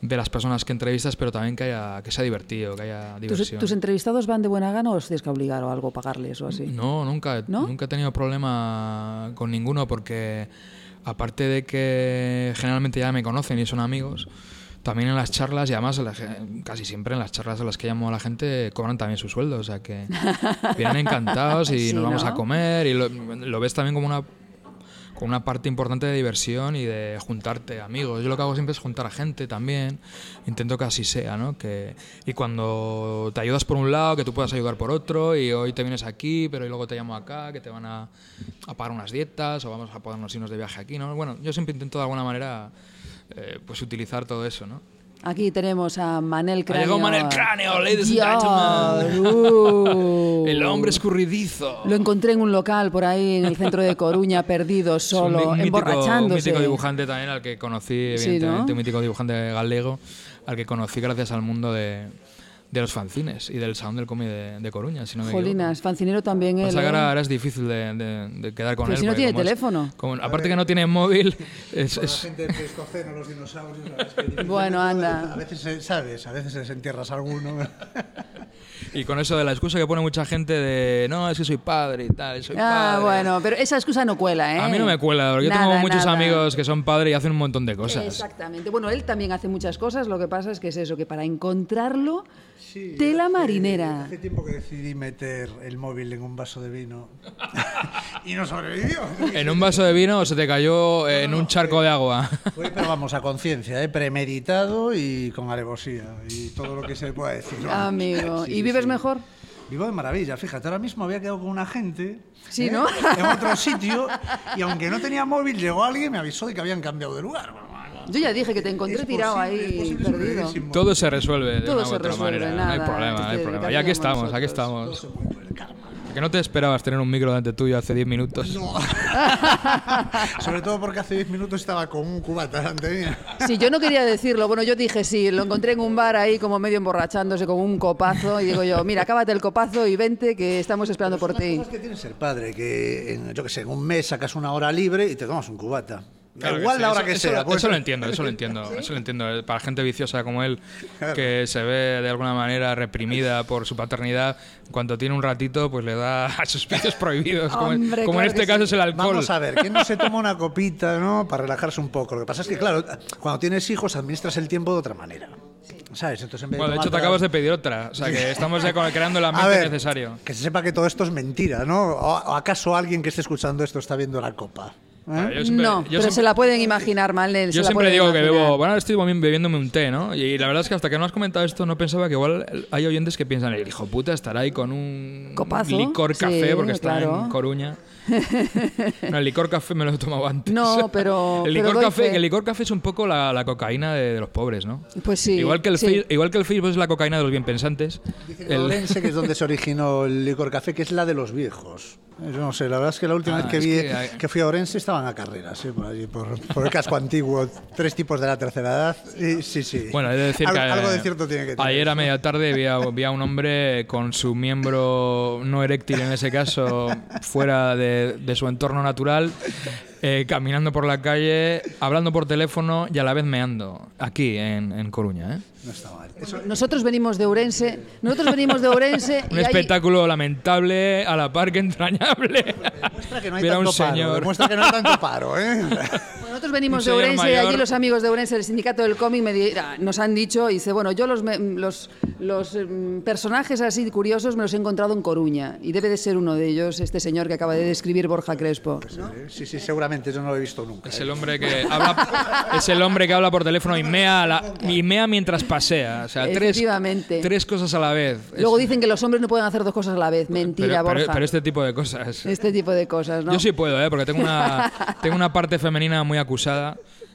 de las personas que entrevistas, pero también que, haya, que sea divertido, que haya ¿Tus, diversión. tus entrevistados van de buena gana o os tienes que obligar o algo, pagarles o así? No, nunca, ¿No? nunca he tenido problema con ninguno porque aparte de que generalmente ya me conocen y son amigos, también en las charlas y además casi siempre en las charlas a las que llamo a la gente cobran también su sueldo, o sea que vienen encantados y Sí, nos vamos ¿no? a comer y lo, lo ves también como una con una parte importante de diversión y de juntarte amigos. Yo lo que hago siempre es juntar a gente también. Intento que así sea, ¿no? Que, y cuando te ayudas por un lado, que tú puedas ayudar por otro, y hoy te vienes aquí, pero y luego te llamo acá, que te van a, a pagar unas dietas, o vamos a podernos irnos de viaje aquí, ¿no? Bueno, yo siempre intento de alguna manera eh, pues utilizar todo eso, ¿no? Aquí tenemos a Manel Cráneo. llegado Manel Cráneo, ladies and Dios, gentlemen. uh. El hombre escurridizo. Lo encontré en un local por ahí en el centro de Coruña, perdido, Es solo, mi- un mítico- emborrachándose. Un mítico dibujante también al que conocí, Sí, evidentemente, ¿no? un mítico dibujante galego al que conocí gracias al mundo de, de los fanzines y del sound del cómic de, de Coruña, si no me Jolinas, fancinero también él. Que ¿eh? ahora, ahora es difícil de, de- de quedar con Pero él. si no tiene como es- teléfono. como- aparte que no tiene móvil, es, Con la es- gente los dinosaurios, la es que. Bueno, anda. A veces, ¿sabes? A veces les entierras a alguno. y con eso de la excusa que pone mucha gente de no, es que soy padre y tal, soy Ah, padre". bueno, pero esa excusa no cuela, ¿eh? A mí no me cuela, porque yo Nada, tengo muchos nada. amigos que son padres y hacen un montón de cosas. Exactamente. Bueno, él también hace muchas cosas, lo que pasa es que es eso, que para encontrarlo, Sí, tela hace- marinera. Hace tiempo que decidí meter el móvil en un vaso de vino y no sobrevivió. En un vaso de vino o se te cayó en un charco de agua. Fue, pero vamos, a conciencia, ¿eh? premeditado y con alevosía y todo lo que se pueda decir. Amigo. Sí, ¿Y vives sí. mejor? Vivo de maravilla, fíjate, ahora mismo había quedado con una gente Sí, ¿eh? ¿no? en otro sitio y aunque no tenía móvil, llegó alguien y me avisó de que habían cambiado de lugar. Bueno, Yo ya dije que te encontré es tirado posible, es ahí, perdido. Todo se resuelve de Todo una u se otra resuelve, manera. no hay nada, problema, no hay problema. Y aquí estamos, aquí nosotros. estamos. Que no te esperabas tener un micro delante tuyo hace 10 minutos. Sobre todo porque hace 10 minutos estaba con un cubata delante mía. Sí, yo no quería decirlo. Bueno, yo dije sí, lo encontré en un bar ahí como medio emborrachándose con un copazo y digo yo, mira, acábate el copazo y vente que estamos esperando por Son las ti. cosas que tiene ser padre, que en, yo que sé, en un mes sacas una hora libre y te tomas un cubata. Claro igual sí, la hora eso- que eso, sea. lo- pues- eso lo entiendo, eso lo entiendo, eso lo entiendo. Para gente viciosa como él, Claro. que se ve de alguna manera reprimida por su paternidad, cuando tiene un ratito, pues le da a sus vicios prohibidos. como en- Hombre, como en claro este caso sí. es el alcohol. Vamos a ver, ¿quién no se toma una copita, no? Para relajarse un poco. Lo que pasa es que, claro, cuando tienes hijos administras el tiempo de otra manera. ¿Sabes? Entonces, en vez Bueno, de hecho, te acabas de pedir otra. O sea, que estamos ya creando el A ambiente ver, necesario. Que se sepa que todo esto es mentira, ¿no? ¿O o acaso alguien que esté escuchando esto está viendo la copa? ¿Eh? Vale, yo siempre- no, yo pero siempre- se la pueden imaginar, se Yo la siempre digo que bebo. Bueno, ahora estoy bebi- bebiéndome un té, ¿no? Y la verdad es que hasta que no has comentado esto, no pensaba que igual hay oyentes que piensan, el hijo puta estará ahí con un Copazo, licor café, sí, porque está claro. en Coruña. no, el licor café me lo he tomado antes. No, pero- el, licor café, el licor café es un poco la, la cocaína de, de los pobres, ¿no? Pues sí. igual, que el sí. fe- igual que el Facebook es la cocaína de los bien pensantes. Dicen el- en Orense, que es donde se originó el licor café, que es la de los viejos. Yo no sé, la verdad es que la última Ah, vez que vi que hay- que fui a Orense estaban a carreras, ¿eh? por allí, por, por el casco antiguo, tres tipos de la tercera edad. Y, sí, sí. Bueno, he de decir Al- que algo de cierto tiene que tener. Ayer a media tarde vi a, vi a un hombre con su miembro no eréctil, en ese caso, fuera de, de su entorno natural, eh, caminando por la calle, hablando por teléfono y a la vez meando, aquí en, en Coruña. ¿eh? No está mal. Eso- Nosotros venimos de Ourense. Nosotros venimos de Ourense. Un y hay- espectáculo lamentable, a la par que entrañable. Demuestra que no hay Ver a un tanto paro. señor. Demuestra que no hay tanto paro, ¿eh? Nosotros venimos de señor Ourense y mayor. allí los amigos de Ourense del sindicato del cómic me di- nos han dicho, y dice, bueno, yo los, los, los em, personajes así curiosos me los he encontrado en Coruña y debe de ser uno de ellos este señor que acaba de describir Borja Crespo. Sí, sí, seguramente yo no lo he visto nunca. Es ¿eh? el hombre que habla, es el hombre que habla por teléfono y mea, la- y mea mientras pasea. O sea, tres, Efectivamente. tres cosas a la vez. Es- Luego dicen que los hombres no pueden hacer dos cosas a la vez. Mentira, pero, pero- Borja. pero este tipo de cosas. Este tipo de cosas, ¿no? Yo sí puedo, ¿eh? porque tengo una, tengo una parte femenina muy acusada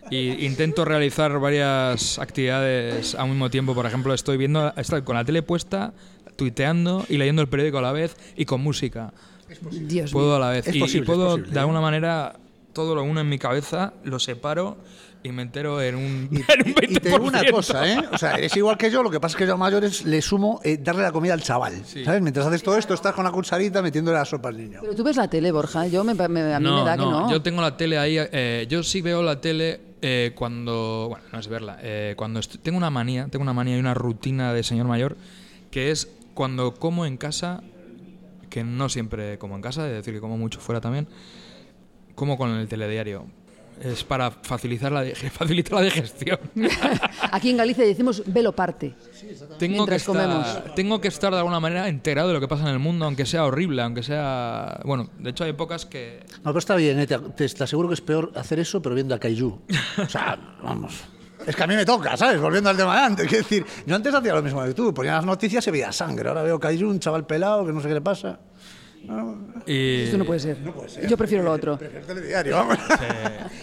y intento realizar varias actividades al mismo tiempo. Por ejemplo, estoy viendo, estoy con la tele puesta, tuiteando y leyendo el periódico a la vez y con música. Dios Puedo mío. a la vez. Es y, y posible, es puedo, posible, de ¿eh? alguna manera, todo lo uno en mi cabeza, lo separo y me entero en un, Y, en un 20%. y te digo una cosa, ¿eh? O sea, eres igual que yo, lo que pasa es que yo a mayores le sumo eh, darle la comida al chaval. ¿Sabes? Mientras haces todo esto, estás con la cucharita metiéndole la sopa al niño. Pero tú ves la tele, Borja. Yo me, me- a mí me da que no. Yo tengo la tele ahí. eh, yo sí veo la tele eh, cuando. Bueno, no es verla. eh, cuando estoy- tengo una manía, tengo una manía y una rutina de señor mayor que es cuando como en casa, que no siempre como en casa, es decir, que como mucho fuera también, como con el telediario. Es para facilitar la, facilitar la digestión. Aquí en Galicia decimos velo parte. tengo, que Mientras comemos. estar, tengo que estar de alguna manera enterado de lo que pasa en el mundo, aunque sea horrible, aunque sea. Bueno, de hecho hay épocas que. No, pero está bien, ¿eh? te, te- te aseguro que es peor hacer eso, pero viendo a Kaiju. O sea, vamos. Es que a mí me toca, ¿sabes? Volviendo al tema de antes. Quiero decir, yo antes hacía lo mismo que tú. Ponía las noticias y veía sangre. Ahora veo Kaiju, un chaval pelado que no sé qué le pasa. Y, Esto no puede ser. Yo prefiero lo otro. El telediario, vamos.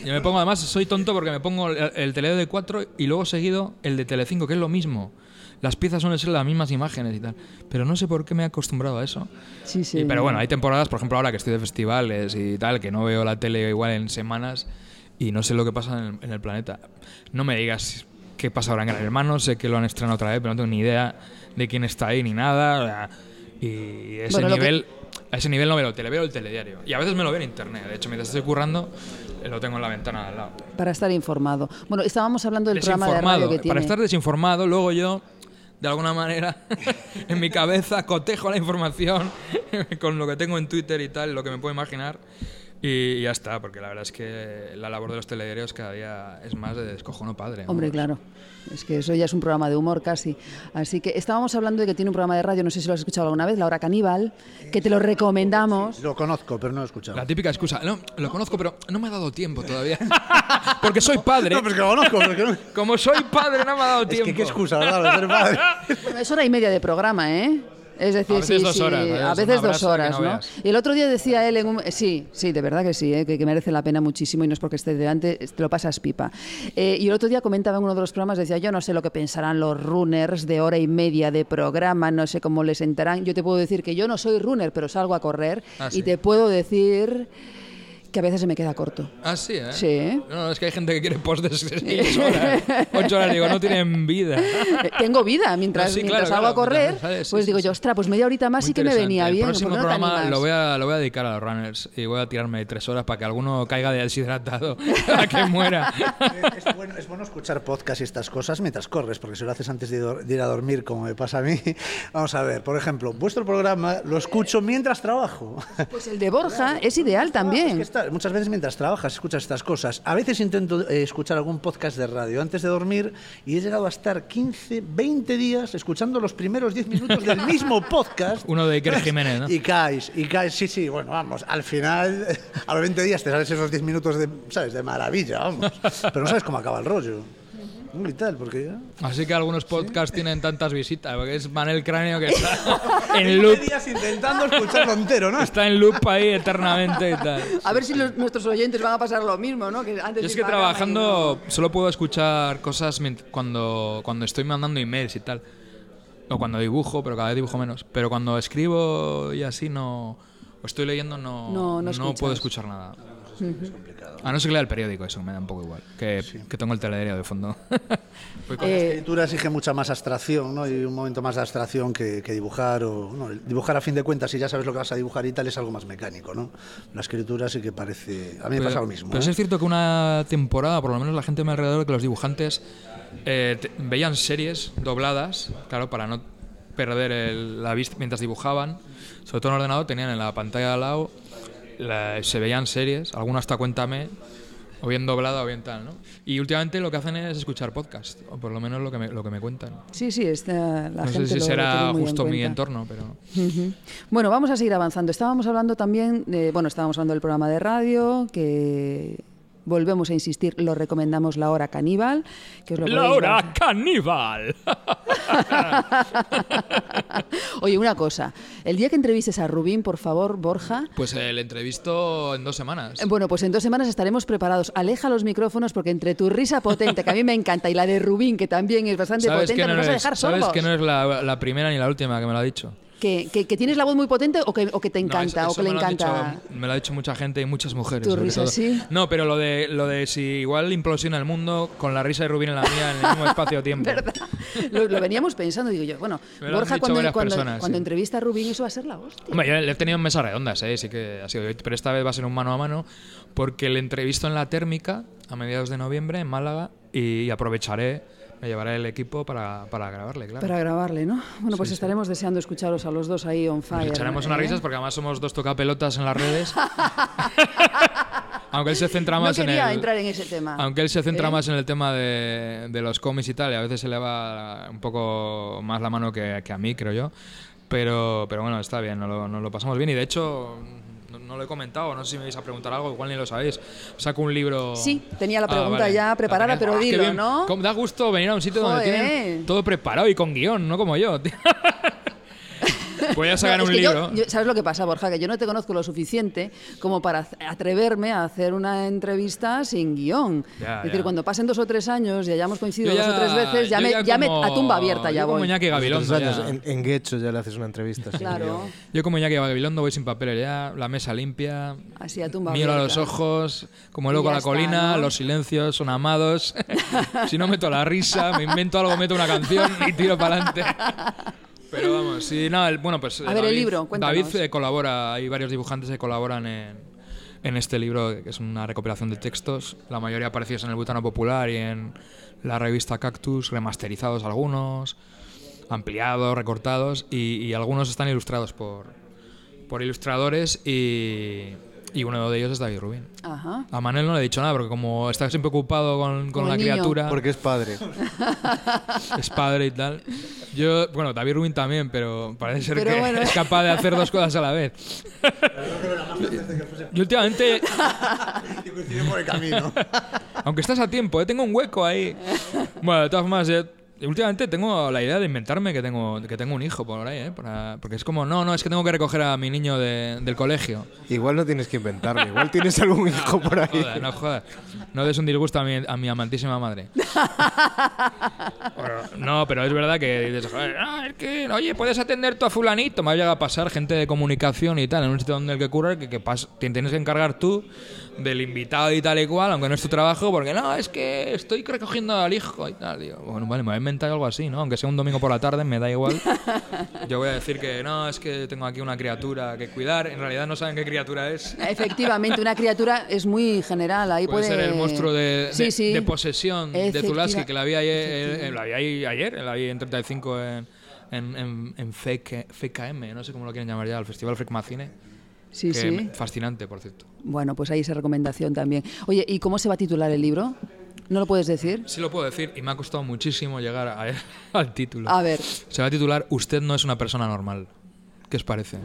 Yo me pongo, además, soy tonto porque me pongo el, el teleo de 4 y luego seguido el de Telecinco, que es lo mismo. Las piezas suelen ser las mismas imágenes y tal. Pero no sé por qué me he acostumbrado a eso. Sí, sí. Y- pero bueno, hay temporadas, por ejemplo, ahora que estoy de festivales y tal, que no veo la tele igual en semanas y no sé lo que pasa en el, en el planeta. No me digas qué pasa ahora en Gran Hermano, sé que lo han estrenado otra vez, pero no tengo ni idea de quién está ahí ni nada. Y ese Bueno, lo que- nivel, a ese nivel no veo tele, veo el telediario. Y a veces me lo veo en internet. De hecho, mientras estoy currando, eh, lo tengo en la ventana de al lado. Para estar informado. Bueno, estábamos hablando del programa de radio que tiene. Para estar desinformado, luego yo, de alguna manera, en mi cabeza cotejo la información con lo que tengo en Twitter y tal, lo que me puedo imaginar. Y ya está, porque la verdad es que la labor de los telediarios cada día es más de descojono padre. ¿no? Hombre, claro. Es que eso ya es un programa de humor casi. Así que estábamos hablando de que tiene un programa de radio, no sé si lo has escuchado alguna vez, La Hora Caníbal, que te lo recomendamos. Lo conozco, pero no lo he escuchado. La típica excusa. No, lo conozco, pero no me ha dado tiempo todavía. porque soy padre. No, pues que lo conozco, pero no... Como soy padre, no me ha dado Es tiempo. que qué excusa, ¿verdad? Ser padre. Bueno, es hora y media de programa, ¿eh? Es decir, A veces sí, dos sí, horas, a Es veces dos horas, no. Y el otro día decía él, en un- sí, sí, de verdad que sí, ¿eh? que, que merece la pena muchísimo y no es porque esté delante, te lo pasas pipa. Eh, y el otro día comentaba en uno de los programas, decía, yo no sé lo que pensarán los runners de hora y media de programa, no sé cómo les sentarán. Yo te puedo decir que yo no soy runner, pero salgo a correr Ah, y sí. te puedo decir que a veces se me queda corto. Ah, sí, ¿eh? Sí. No, no, es que hay gente que quiere post de 6 horas. 8 horas, digo, no tienen vida. Eh, Tengo vida mientras, No, sí, mientras claro, salgo a claro, correr, mientras sales, sí, pues sí, digo sí. yo, ostras, pues media horita más Muy sí que me venía bien. El próximo ¿por qué no programa lo voy, a, lo voy a dedicar a los runners y voy a tirarme tres horas para que alguno caiga de deshidratado para que muera. Es bueno, es bueno escuchar podcast y estas cosas mientras corres, porque si lo haces antes de, de ir a dormir, como me pasa a mí. Vamos a ver, por ejemplo, vuestro programa lo escucho mientras trabajo. Pues el de Borja es ideal Es que Muchas veces mientras trabajas escuchas estas cosas. A veces intento eh, escuchar algún podcast de radio antes de dormir y he llegado a estar 15, 20 días escuchando los primeros 10 minutos del mismo podcast. Uno de Iker Jiménez, ¿no? Y caes, y caes, sí, sí, bueno, vamos, al final, a los 20 días te sales esos 10 minutos de, ¿sabes? De maravilla, vamos. Pero no sabes cómo acaba el rollo. Porque ya... Así que algunos podcasts tienen tantas visitas, porque es Manel Cráneo que está en 20 loop, días intentando escucharlo entero, ¿no? está en loop ahí eternamente y tal. A ver si los- nuestros oyentes van a pasar lo mismo, ¿no? Que antes Yo es que y trabajando solo puedo escuchar cosas cuando, cuando estoy mandando emails y tal. O cuando dibujo, pero cada vez dibujo menos. Pero cuando escribo y así no... O estoy leyendo no, No, no puedo escuchar nada. A no ser que lea el periódico, eso me da un poco igual. Que, que tengo el telediario de fondo. Voy con- La Eh, escritura exige mucha más abstracción, ¿no? Y un momento más de abstracción que, que dibujar. O, no, dibujar a fin de cuentas, si ya sabes lo que vas a dibujar y tal, es algo más mecánico, ¿no? La escritura sí que parece... A mí me pasa lo mismo. Pero ¿eh? sí es cierto que una temporada, por lo menos la gente a mi alrededor, que los dibujantes eh, te- veían series dobladas, claro, para no perder el- la vista mientras dibujaban. Sobre todo en el ordenador tenían en la pantalla de al lado, la- se veían series, algunas hasta cuéntame, o bien doblada o bien tal, ¿no? Y últimamente lo que hacen es escuchar podcast, o por lo menos lo que me, lo que me cuentan. Sí, sí, está, la no gente sé si lo- será muy en justo mi entorno, pero... Bueno, vamos a seguir avanzando. Estábamos hablando también, de, bueno, estábamos hablando del programa de radio, que volvemos a insistir, lo recomendamos La Hora Caníbal, que os lo ¡Laura bajar. Caníbal! Oye, una cosa, el día que entrevistes a Rubín, por favor, Borja, Pues el entrevisto en dos semanas. eh, bueno, pues en dos semanas estaremos preparados. Aleja los micrófonos porque entre tu risa potente, que a mí me encanta, y la de Rubín, que también es bastante ¿Sabes potente, no nos vas a dejar sabes sordos. que no es la, la primera ni la última que me lo ha dicho? Que, que- que tienes la voz muy potente o que, o que te No, encanta eso- o eso que le me encanta. dicho- me lo ha dicho mucha gente y muchas mujeres. Tu risa, todo. sí. No, pero lo de, lo de si igual implosiona el mundo con la risa de Rubín en la mía en el mismo espacio-tiempo. ¿Verdad? Lo, lo veníamos pensando, digo yo. Bueno, Me Borja, cuando, cuando, personas, cuando sí. entrevista a Rubín, eso va a ser la hostia. Hombre, yo le he tenido en mesas redondas, ¿eh? sí que ha sido. Pero esta vez va a ser un mano a mano porque le entrevisto en la térmica a mediados de noviembre en Málaga y aprovecharé, me llevaré el equipo para, para grabarle, claro. Para grabarle, ¿no? Bueno, pues estaremos deseando escucharos a los dos ahí on Nos fire. echaremos ¿eh? unas risas porque además somos dos tocapelotas en las redes. Aunque él se centra No más en quería el. entrar en ese tema. Aunque él se centra ¿Eh? más en el tema de, de los cómics y tal, y a veces se le va un poco más la mano que, que a mí, creo yo. Pero, pero bueno, está bien, nos lo, nos lo pasamos bien. Y de hecho, no, lo he comentado, no sé si me vais a preguntar algo, igual ni lo sabéis. Saco un libro. Sí, tenía la Ah, pregunta vale. ya preparada, pero ¡Ah, dilo! ¿no? Da gusto venir a un sitio donde tienen todo preparado y con guion, no como yo. tío. Voy a sacar No, un que yo- libro. yo- ¿Sabes lo que pasa, Borja? Que yo no te conozco lo suficiente como para atreverme a hacer una entrevista sin guion. Ya, es decir, ya. cuando pasen dos o tres años y hayamos coincidido Yo dos o tres veces, ya me, ya me- como- a tumba abierta ya yo como voy. Iñaki Gabilondo. Años, ya. en, en Guecho ya le haces una entrevista. sin Claro, guion. Yo como Iñaki Gabilondo voy sin papeles ya, la mesa limpia, así a tumba miro a abierta. los ojos, como loco a ya la está, colina, ¿no? los silencios son amados. si no meto la risa, me invento algo, meto una canción y tiro para adelante. Pero vamos, sí, no, el- bueno, pues A ver, el libro, cuéntanos. David eh, colabora, hay varios dibujantes que colaboran en, en este libro, que es una recopilación de textos, la mayoría aparecidos en el Butano Popular y en la revista Cactus, remasterizados algunos, ampliados, recortados, y, y algunos están ilustrados por, por ilustradores y, y uno de ellos es David Rubin. Ajá. A Manel no le he dicho nada porque como está siempre ocupado con, con la niño. criatura, Porque es padre. es padre y tal. Yo, bueno, David Rubin también, pero parece ser Pero que bueno. es capaz de hacer dos cosas a la vez. Yo últimamente, por el camino. aunque estás a tiempo, ¿eh? tengo un hueco ahí. Bueno, de todas formas, eh, últimamente tengo la idea de inventarme que tengo, que tengo un hijo por ahí, ¿eh? Para- porque es como, no, no, es que tengo que recoger a mi niño de- del colegio. Igual no tienes que inventarlo. Igual tienes algún hijo por ahí. Joder, no jodas. No des un disgusto a mi, a mi amantísima madre. Bueno, no, pero es verdad que dices, joder, es que, oye, puedes atender tú a fulanito. Me ha llegado a pasar gente de comunicación y tal, en un sitio donde el que curra, que, que pas- te tienes que encargar tú del invitado y tal y cual, aunque no es tu trabajo, porque no, es que estoy recogiendo al hijo y tal. Digo, bueno, vale, me voy a inventar algo así, ¿no? Aunque sea un domingo por la tarde, me da igual. Yo voy a decir que no, es que tengo aquí una criatura que cuidar. En realidad no saben qué criatura es. Efectivamente, una criatura es muy general. Ahí Puede puede, ser el monstruo de, Sí, de- sí. de posesión de Tulaski, que la vi ayer, eh, la vi ahí ayer, la vi en 35 en, en, en, en FKM, no sé cómo lo quieren llamar ya, el Festival Freak Macine. Sí, que sí. Fascinante, por cierto. Bueno, pues ahí esa recomendación también. Oye, ¿y cómo se va a titular el libro? ¿No lo puedes decir? Sí lo puedo decir y me ha costado muchísimo llegar a- al título. A ver, Se va a titular Usted no es una persona normal. ¿Qué os parece?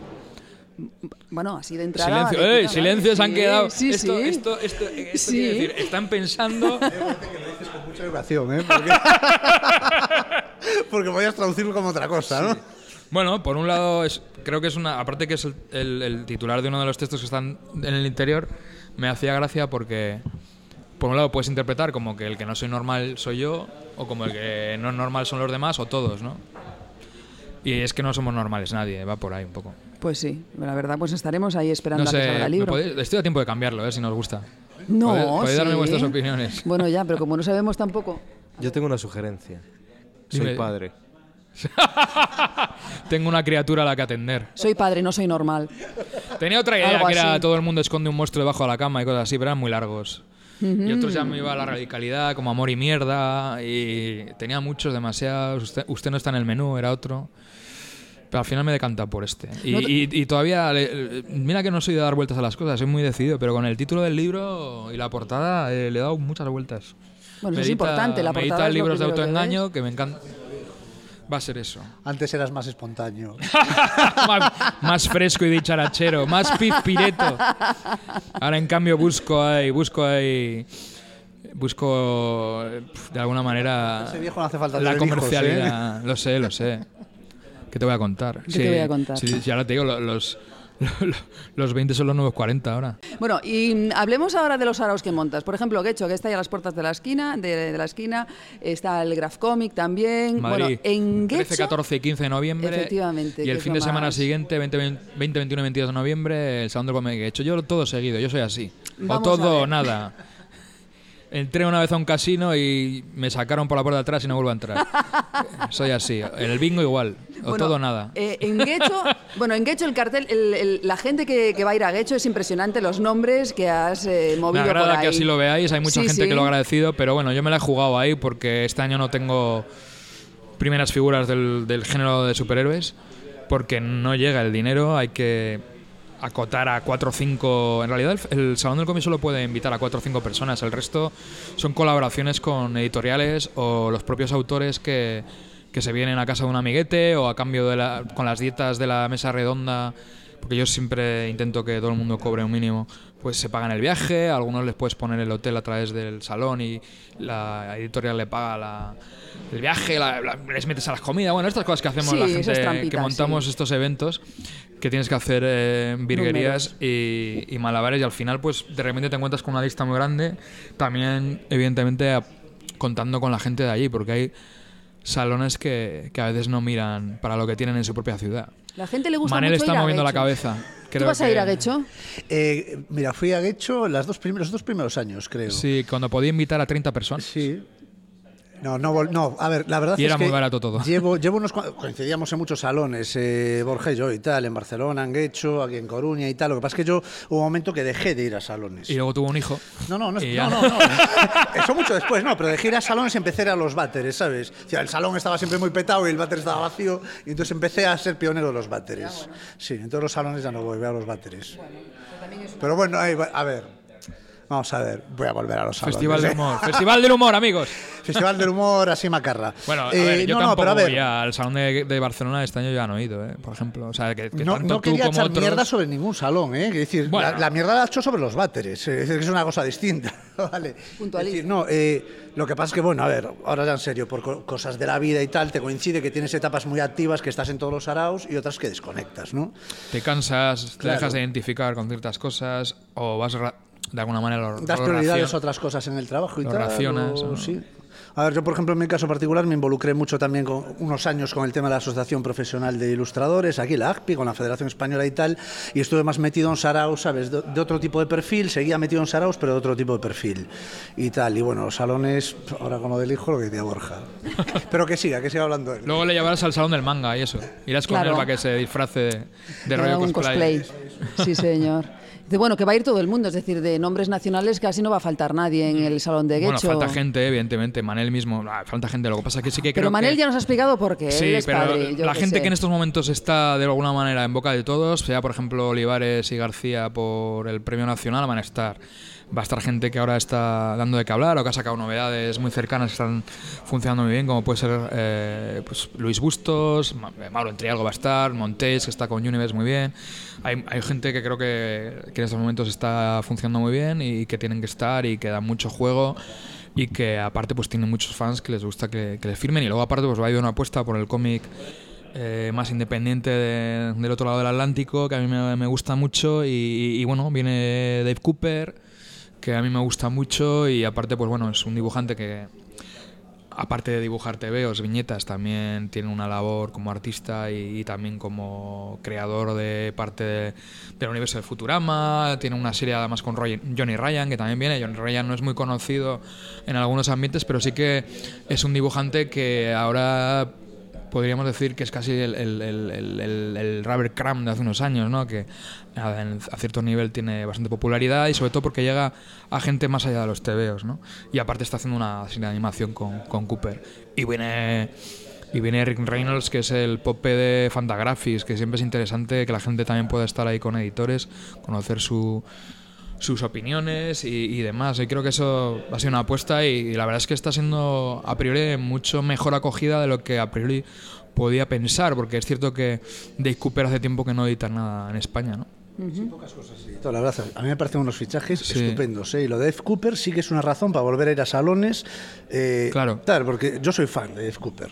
bueno, así de entrada. Silencio, de ¡Ey! Silencio, se han Sí, quedado. Sí, esto, sí. esto, esto, esto Sí. quiere decir, están pensando. Con mucha educación, ¿eh? Porque, Porque podías traducirlo como otra cosa, ¿no? Bueno, por un lado, es, creo que es una. Aparte que es el, el- el titular de uno de los textos que están en el interior, me hacía gracia porque. Por un lado puedes interpretar como que el que no soy normal soy yo, o como el que no es normal son los demás, o todos, ¿no? Y es que no somos normales nadie, va por ahí un poco. Pues sí, la verdad, pues estaremos ahí esperando No a que salga el libro. podéis- estoy a tiempo de cambiarlo, ¿eh? si nos gusta. No, Podéis- podéis darme vuestras opiniones. Bueno, ya, pero como no sabemos tampoco. Yo tengo una sugerencia. Soy Dime. padre. Tengo una criatura a la que atender. Soy padre, no soy normal. Tenía otra idea Algo que era así. todo el mundo esconde un monstruo debajo de la cama y cosas así, pero eran muy largos. Y otros ya me iba a la radicalidad, como amor y mierda, y tenía muchos, demasiados. Usted, usted no está en el menú, era otro. Pero al final me he decantado por este. Y, No te- y- y todavía, le- mira que no soy de dar vueltas a las cosas, soy muy decidido, pero con el título del libro y la portada eh, le he dado muchas vueltas. Bueno, eso es Medita- importante, la medita portada es lo libros de primero que autoengaño que me encanta. Va a ser eso. Antes eras más espontáneo. más, más fresco y dicharachero, más pizpireto. Ahora en cambio busco ahí, busco ahí, busco eh, de alguna manera Ese viejo no hace falta la hijos, comercialidad. Lo sé, lo sé. ¿Qué te voy a contar? ¿Qué te voy a contar? Sí, sí, ahora te digo, lo- los, los 20 son los nuevos 40 ahora. Bueno, y mm, hablemos ahora de los araos que montas. Por ejemplo, Guecho, que está ahí a las puertas de la esquina, de, de la esquina. Está el Graph Comic también. Madrid, Bueno, en Guecho... 13, 14 y 15 de noviembre. Efectivamente, Y el fin de semana más- siguiente, 20, 20, 21 y 22 de noviembre, el Salón del Cómic. He hecho yo todo seguido, yo soy así. Vamos o todo o nada. Entré una vez a un casino y me sacaron por la puerta de atrás y no vuelvo a entrar. soy así. En el bingo igual. O Bueno, todo o nada. eh, en Guecho, bueno, en Guecho el cartel, el- el- la gente que, que va a ir a Guecho es impresionante los nombres que has eh, Me movido por agrada ahí. que así lo veáis, hay mucha Sí, gente sí. que lo ha agradecido, pero bueno, yo me la he jugado ahí porque este año no tengo primeras figuras del, del género de superhéroes, porque no llega el dinero, hay que acotar a cuatro o cinco... En realidad el, el Salón del Cómic solo puede invitar a cuatro o cinco personas, el resto son colaboraciones con editoriales o los propios autores que, que se vienen a casa de un amiguete o a cambio de la, con las dietas de la mesa redonda porque yo siempre intento que todo el mundo cobre un mínimo, pues se pagan el viaje, a algunos les puedes poner el hotel a través del salón y la editorial le paga la- el viaje, la- la- les metes a las comidas, bueno, estas cosas que hacemos Sí, la gente que montamos sí. estos eventos, que tienes que hacer eh, virguerías y, y malabares y al final pues de repente te encuentras con una lista muy grande, también evidentemente a- contando con la gente de allí, porque hay salones que, que a veces no miran para lo que tienen en su propia ciudad. La gente le gusta Manel mucho está ir a moviendo la cabeza. ¿Tú Creo vas a ir a Guecho? Eh, mira, fui a Guecho las dos primeros, los dos primeros años, creo. Sí, cuando podía invitar a 30 personas. Sí. No, no, vol- no, a ver, la verdad Y es era que muy barato todo. Llevo, llevo unos coincidíamos en muchos salones, eh, Borja y yo y tal, en Barcelona, en Guecho, aquí en Coruña y tal. Lo que pasa es que yo hubo un momento que dejé de ir a salones. Y luego tuvo un hijo. No, no, no, no, ya. no, no. Eso mucho después, no, pero dejé ir a salones y empecé a ir a los váteres, ¿sabes? O sea, el salón estaba siempre muy petado y el váter estaba vacío, y entonces empecé a ser pionero de los váteres. Sí, en todos los salones ya no voy, voy a los váteres. Pero bueno, ahí va- a ver. Vamos a ver, voy a volver a los salones. Festival del humor. Festival del humor, amigos. Festival del humor, así macarra. Bueno, a Eh, yo no, no, tampoco pero a ver, voy al salón de, de Barcelona este año ya no he ido, ¿eh? por ejemplo. O sea, que, que no, tanto no tú quería como echar otros... mierda sobre ningún salón, ¿eh? Es decir, Bueno. la, la mierda la he hecho sobre los váteres, es decir, que es una cosa distinta, ¿vale? Puntualiza. Es decir, no, eh, lo que pasa es que, bueno, a ver, ahora ya en serio, por co- cosas de la vida y tal, te coincide que tienes etapas muy activas, que estás en todos los araos y otras que desconectas, ¿no? Te cansas, te Claro. dejas de identificar con ciertas cosas o vas de alguna manera lo, Das lo prioridades racion- a otras cosas en el trabajo y Lo tal. racionas, o- sí. A ver, yo por ejemplo en mi caso particular me involucré mucho también con unos años con el tema de la Asociación Profesional de Ilustradores, aquí la ACPI, con la Federación Española y tal, y estuve más metido en Saraos, ¿sabes? De, de otro tipo de perfil, seguía metido en Saraos, pero de otro tipo de perfil y tal. Y bueno, los salones, ahora con lo del hijo, lo que decía Borja. Pero que siga, que siga hablando él. Luego le llevarás al salón del manga y eso. Irás con Claro. él para que se disfrace de, de rollo un cosplay. cosplay. Sí, señor. De, bueno, que va a ir todo el mundo, es decir, de nombres nacionales casi no va a faltar nadie en el salón de Bueno, Guecho. falta gente, evidentemente. Manel mismo, ah, falta gente. Lo que pasa es que sí que Pero creo Manel que- ya nos ha explicado por qué. Sí, él es pero padre, yo la gente sé. que en estos momentos está de alguna manera en boca de todos, sea por ejemplo Olivares y García por el premio nacional, van a estar. Va a estar gente que ahora está dando de qué hablar o que ha sacado novedades muy cercanas que están funcionando muy bien, como puede ser eh, pues, Luis Bustos, eh, Mauro Entrialgo va a estar, Montés, que está con Universe muy bien. Hay, hay gente que creo que, que en estos momentos está funcionando muy bien y que tienen que estar y que dan mucho juego y que aparte pues tienen muchos fans que les gusta que, que les firmen y luego aparte pues va a haber una apuesta por el cómic eh, más independiente de- del otro lado del Atlántico que a mí me, me gusta mucho y, y, bueno viene Dave Cooper que a mí me gusta mucho y aparte pues bueno es un dibujante que aparte de dibujar TVOs, viñetas, también tiene una labor como artista y, también como creador de parte de- del universo de Futurama. Tiene una serie además con Johnny Ryan, que también viene. Johnny Ryan no es muy conocido en algunos ambientes, pero sí que es un dibujante que ahora podríamos decir que es casi el, el, el, Rubber Cram de hace unos años, ¿no? que a cierto nivel tiene bastante popularidad y sobre todo porque llega a gente más allá de los tebeos. ¿no? Y aparte está haciendo una serie de animación con, con Cooper. Y viene, y viene Rick Reynolds, que es el pope de Fantagraphics, que siempre es interesante que la gente también pueda estar ahí con editores, conocer su sus opiniones y, y demás. Y creo que eso ha sido una apuesta y, y la verdad es que está siendo a priori mucho mejor acogida de lo que a priori podía pensar, porque es cierto que Dave Cooper hace tiempo que no edita nada en España, ¿no? La verdad, a mí me parecen unos fichajes Sí. estupendos. ¿eh? Y lo de Dave Cooper sí que es una razón para volver a ir a salones. eh, Claro. Claro, porque yo soy fan de Dave Cooper.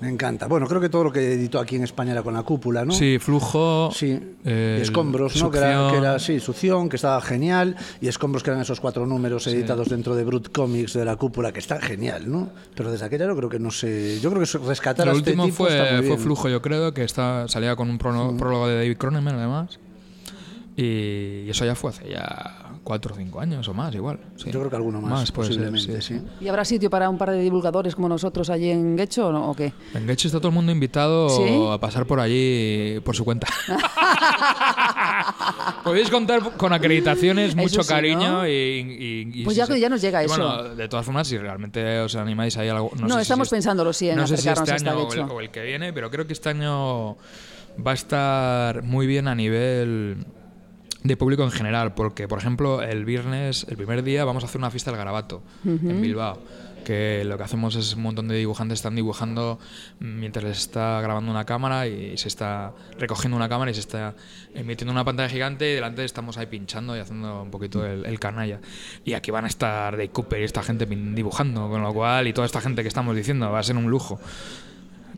Me encanta. Bueno, creo que todo lo que editó aquí en España era con la cúpula, ¿no? Sí, flujo. Sí, eh, escombros, ¿no? Que era, que era, sí, succión, que estaba genial, y escombros que eran esos cuatro números editados dentro de Brut Comics de la cúpula, que está genial, ¿no? Pero desde aquella yo creo que no sé, yo creo que rescatar Lo a este último tipo está fue, muy fue. Flujo, yo creo, que está, salía con un prólogo, prólogo de David Cronenberg, además. Y eso ya fue hace ya cuatro o cinco años o más, igual. sí. Yo creo que alguno más, ser, posiblemente, sí. ¿Y habrá sitio para un par de divulgadores como nosotros allí en Guecho o, no? ¿O qué? En Getxo está todo el mundo invitado ¿Sí? a pasar por allí por su cuenta. Podéis contar con acreditaciones, mucho sí, cariño ¿no? y, y- y Pues si ya- se- ya nos llega y eso. Bueno, de todas formas, si realmente os animáis ahí a algo. No, No, sé si estamos este- pensándolo, sí, en No sé si acercarnos este año o el, Getxo. o el que viene, pero creo que este año va a estar muy bien a nivel de público en general, porque por ejemplo el viernes, el primer día, vamos a hacer una fiesta del garabato en Bilbao. Que lo que hacemos es un montón de dibujantes están dibujando mientras les está grabando una cámara y se está recogiendo una cámara y se está emitiendo una pantalla gigante y delante estamos ahí pinchando y haciendo un poquito el, el canalla. Y aquí van a estar Dave Cooper y esta gente dibujando, con lo cual, y toda esta gente que estamos diciendo, va a ser un lujo.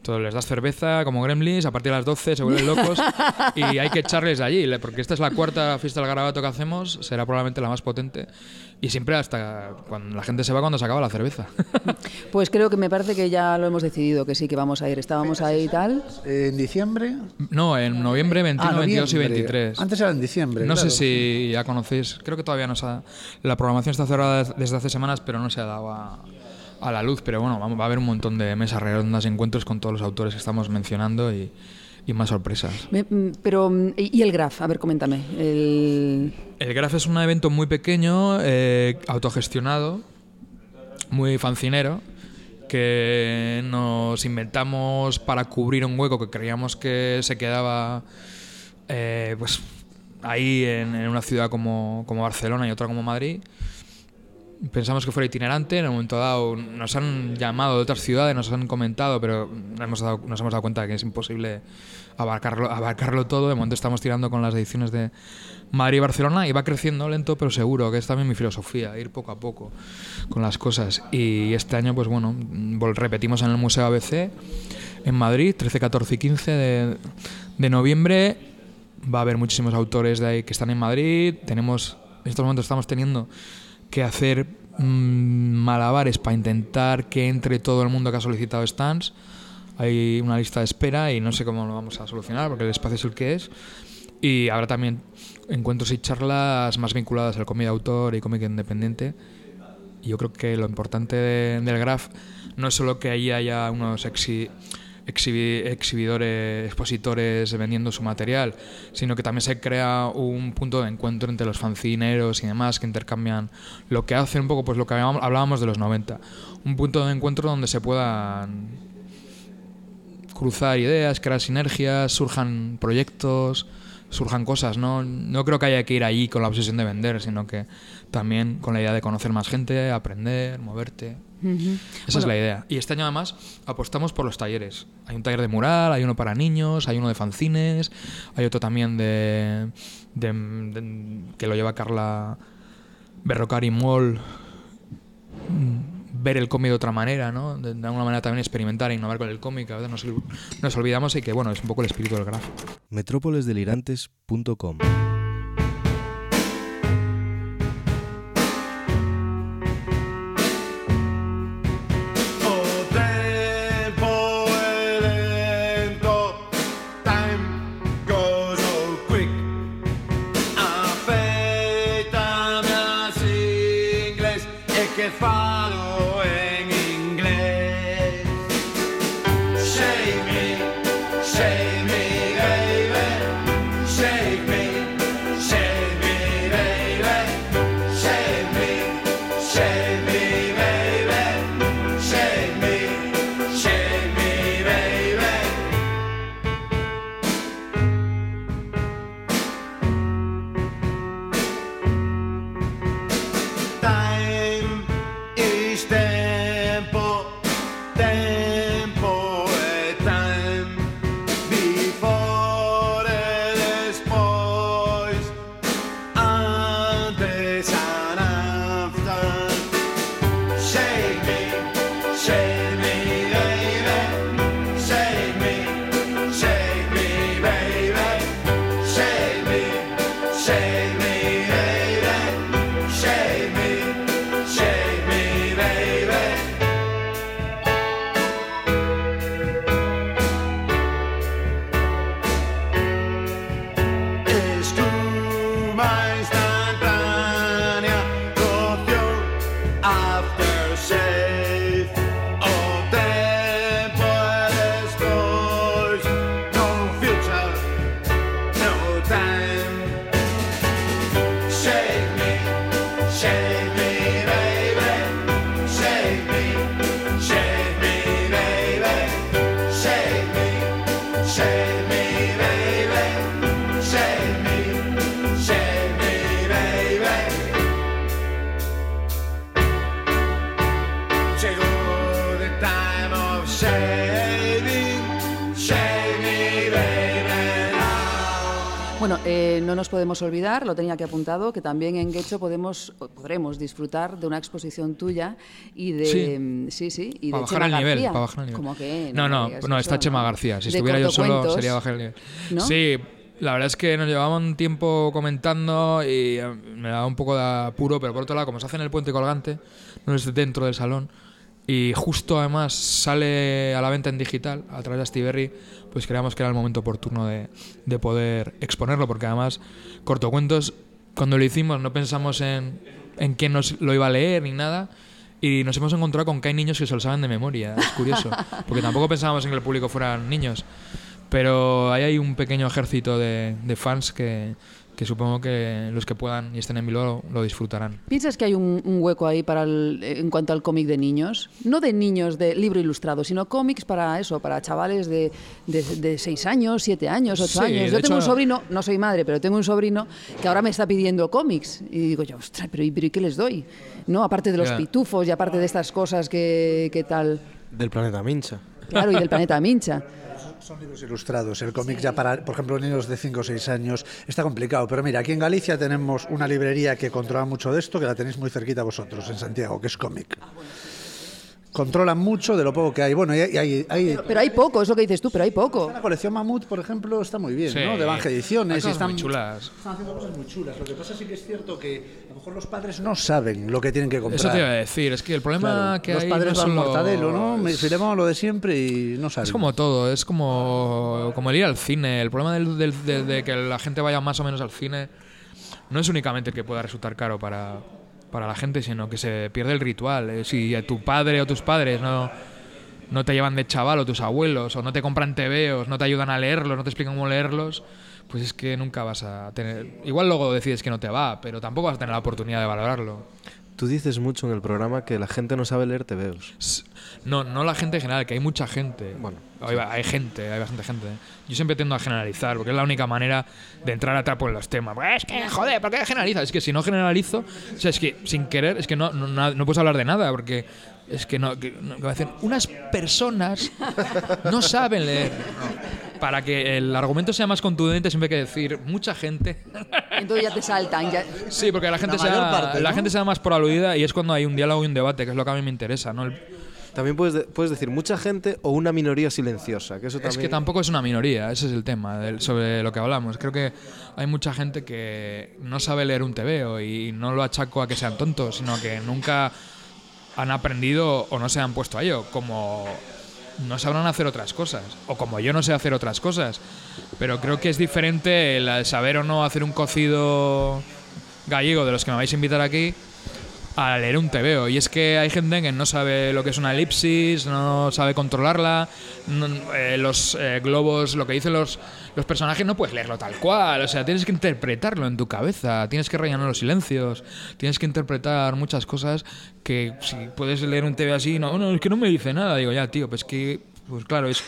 Entonces les das cerveza como gremlins, a partir de las 12 se vuelven locos y hay que echarles de allí, porque esta es la cuarta fiesta del garabato que hacemos, será probablemente la más potente y siempre hasta cuando la gente se va cuando se acaba la cerveza. Pues creo que me parece que ya lo hemos decidido, que sí, que vamos a ir. Estábamos ahí y tal. En diciembre. no, en noviembre 21, Ah, 22 y noviembre. 23. Antes era en diciembre. No sé si ya conocéis, creo que todavía no se ha, la programación está cerrada desde hace semanas, pero no se ha dado a, a la luz. Pero bueno, vamos, va a haber un montón de mesas redondas, encuentros con todos los autores que estamos mencionando y, y más sorpresas. Mm, pero, mm, ¿y el Graf? A ver, coméntame. El... El Graf es un evento muy pequeño, eh, autogestionado, muy fancinero, que nos inventamos para cubrir un hueco que creíamos que se quedaba eh, pues ahí en, en una ciudad como, como Barcelona y otra como Madrid. Pensamos que fuera itinerante, en un momento dado nos han llamado de otras ciudades, nos han comentado, pero hemos dado, nos hemos dado cuenta de que es imposible abarcarlo, abarcarlo todo. De momento estamos tirando con las ediciones de Madrid y Barcelona y va creciendo lento pero seguro, que es también mi filosofía, ir poco a poco con las cosas. Y este año, pues bueno, repetimos en el Museo ABC en Madrid, 13, 14 y 15 de, de noviembre. Va a haber muchísimos autores de ahí que están en Madrid. Tenemos, en estos momentos estamos teniendo que hacer mm, malabares para intentar que entre todo el mundo que ha solicitado stands. Hay una lista de espera y no sé cómo lo vamos a solucionar porque el espacio es el que es. Y habrá también encuentros y charlas más vinculadas al cómic de autor y cómic independiente. Yo creo que lo importante de- del Graph no es solo que allí haya unos exi- exhibi- exhibidores, expositores vendiendo su material, sino que también se crea un punto de encuentro entre los fancineros y demás que intercambian lo que hacen un poco pues lo que hablábamos de los 90. Un punto de encuentro donde se puedan cruzar ideas, crear sinergias, surjan proyectos, surjan cosas. No, no creo que haya que ir allí con la obsesión de vender, sino que también con la idea de conocer más gente, aprender, moverte. Esa es la idea. Y este año además apostamos por los talleres. Hay un taller de mural, hay uno para niños, hay uno de fanzines, hay otro también de, de- de- que lo lleva Carla Berrocari Moll mm, ver el cómic de otra manera, ¿no? De, de alguna manera también experimentar e innovar con el cómic. A veces nos, ol- nos olvidamos y que, bueno, es un poco el espíritu del grafo. metrópolesdelirantes.com podemos olvidar, lo tenía que apuntado, que también en Guecho podemos, podremos disfrutar de una exposición tuya y de... Sí. mm, sí, sí, y Para de bajar Chema el nivel, García. para bajar el nivel. No, no, no, eso, está Chema ¿no? García. Si De estuviera yo solo sería bajar el nivel. ¿no? Sí, la verdad es que nos llevaba un tiempo comentando y eh, me daba un poco de apuro, pero por otro lado, como se hace en el puente colgante, no es dentro del salón, y justo además sale a la venta en digital a través de Astiberri, pues creíamos que era el momento oportuno de, de poder exponerlo, porque además, cortocuentos, cuando lo hicimos no pensamos en, en quién nos lo iba a leer ni nada. Y nos hemos encontrado con que hay niños que se lo saben de memoria. Es curioso. Porque tampoco pensábamos en que el público fueran niños. Pero ahí hay un pequeño ejército de, de fans que, que supongo que los que puedan y estén en Bilbao lo disfrutarán. ¿Piensas que hay un, un hueco ahí para el- en cuanto al cómic de niños? No de niños de libro ilustrado, sino cómics para eso, para chavales de, de, de 6 años, 7 años, 8 Sí, años. Yo tengo un hecho- sobrino, no soy madre, pero tengo un sobrino que ahora me está pidiendo cómics. Y digo yo, ostras, pero, ¿y- pero ¿y qué les doy? ¿No? Aparte de los Ya. pitufos y aparte de estas cosas que, que tal. Del planeta Mincha. Claro, y del planeta Mincha. Son libros ilustrados. El cómic ya para, por ejemplo, niños de 5 o 6 años está complicado. Pero mira, aquí en Galicia tenemos una librería que controla mucho de esto, que la tenéis muy cerquita vosotros, en Santiago, que es cómic. Controlan mucho de lo poco que hay. Bueno, y hay, hay- hay- Pero hay poco, es lo que dices tú, pero hay poco. la colección Mamut, por ejemplo, está muy bien, Sí. ¿no? De Banja Ediciones. Hay y cosas están, muy chulas. Están haciendo cosas muy chulas. Lo que pasa sí que es cierto que a lo mejor los padres no saben lo que tienen que comprar. Eso te iba a decir. Es que el problema Claro, que los hay padres no van solo- mortadelo, ¿no? Me firmamos lo de siempre y no saben. Es como todo, es como, como el ir al cine. El problema del- del- de, de que la gente vaya más o menos al cine no es únicamente que pueda resultar caro para, para la gente, sino que se pierde el ritual. Eh, Si a tu padre o tus padres no, no te llevan de chaval o tus abuelos, o no te compran tebeos, no te ayudan a leerlos, no te explican cómo leerlos, pues es que nunca vas a tener... Igual luego decides que no te va, pero tampoco vas a tener la oportunidad de valorarlo. Tú dices mucho en el programa que la gente no sabe leer TVOs. No, no la gente en general, que hay mucha gente. Bueno, hay, hay gente, hay bastante gente. Yo siempre tiendo a generalizar, porque es la única manera de entrar a trapo en los temas. Pues es que, joder, ¿por qué generalizas? Es que si no generalizo, o sea, es que sin querer, es que no, no, no puedes hablar de nada, porque es que no. Que, no- que unas personas no saben leer. No. Para que el argumento sea más contundente, siempre hay que decir mucha gente. Entonces ya te saltan. Ya... Sí, porque la gente, La sea, parte, la gente sea más por aludida y es cuando hay un diálogo y un debate, que es lo que a mí me interesa, ¿no? El- También puedes, de- puedes decir mucha gente o una minoría silenciosa, que eso Es también... que tampoco es una minoría, ese es el tema del- sobre lo que hablamos. Creo que hay mucha gente que no sabe leer un TVO y no lo achaco a que sean tontos, sino que nunca han aprendido o no se han puesto a ello, como no sabrán hacer otras cosas, o como yo no sé hacer otras cosas. Pero creo que es diferente el saber o no hacer un cocido gallego de los que me vais a invitar aquí a leer un TVO. Y es que hay gente que no sabe lo que es una elipsis, no sabe controlarla. eh, los eh, globos, lo que dicen los, los personajes, no puedes leerlo tal cual. O sea, tienes que interpretarlo en tu cabeza, tienes que rellenar los silencios, tienes que interpretar muchas cosas que si puedes leer un TV así, no, no, es que no me dice nada. Digo, ya, tío, pues que, pues claro, es.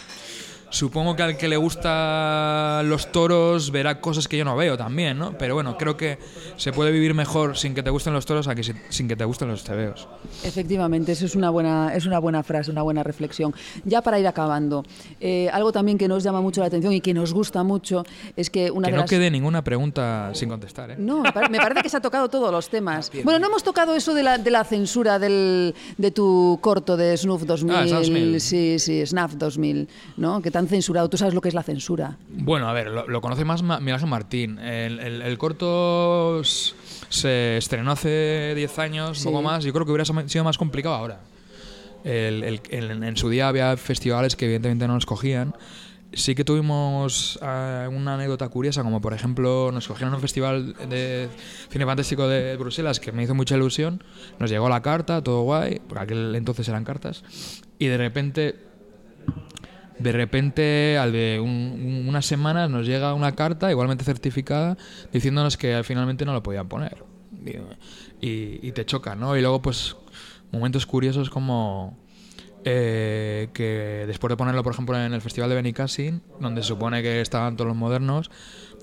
Supongo que al que le gusta los toros verá cosas que yo no veo también, ¿no? Pero bueno, creo que se puede vivir mejor sin que te gusten los toros a que si- sin que te gusten los tebeos. Efectivamente, eso es una buena, es una buena frase, una buena reflexión. Ya para ir acabando, eh, algo también que nos llama mucho la atención y que nos gusta mucho es que una Que de no las... quede ninguna pregunta sin contestar, ¿eh? No, me pare- me parece que se ha tocado todos los temas. Bueno, no hemos tocado eso de la, de la censura del, de tu corto de Snuff 2000. Ah, Snuff 2000. Sí, sí, Snuff 2000, ¿no? Que han censurado. Tú sabes lo que es la censura. Bueno, a ver, lo, lo conoce más Ma- Miguel Ángel Martín. El, el- el corto se estrenó hace 10 años, Sí. poco más. Yo creo que hubiera sido más complicado ahora. El- en su día había festivales que evidentemente no nos cogían. Sí que tuvimos eh, una anécdota curiosa, como por ejemplo nos cogieron en un festival de cine fantástico de Bruselas que me hizo mucha ilusión. Nos llegó la carta, todo guay, porque aquel entonces eran cartas. Y de repente de repente, al de un- un- unas semanas, nos llega una carta, igualmente certificada, diciéndonos que finalmente no lo podían poner. Y, te choca, ¿no? Y luego, pues, momentos curiosos como eh, que después de ponerlo, por ejemplo, en el Festival de Benicassin, donde se supone que estaban todos los modernos,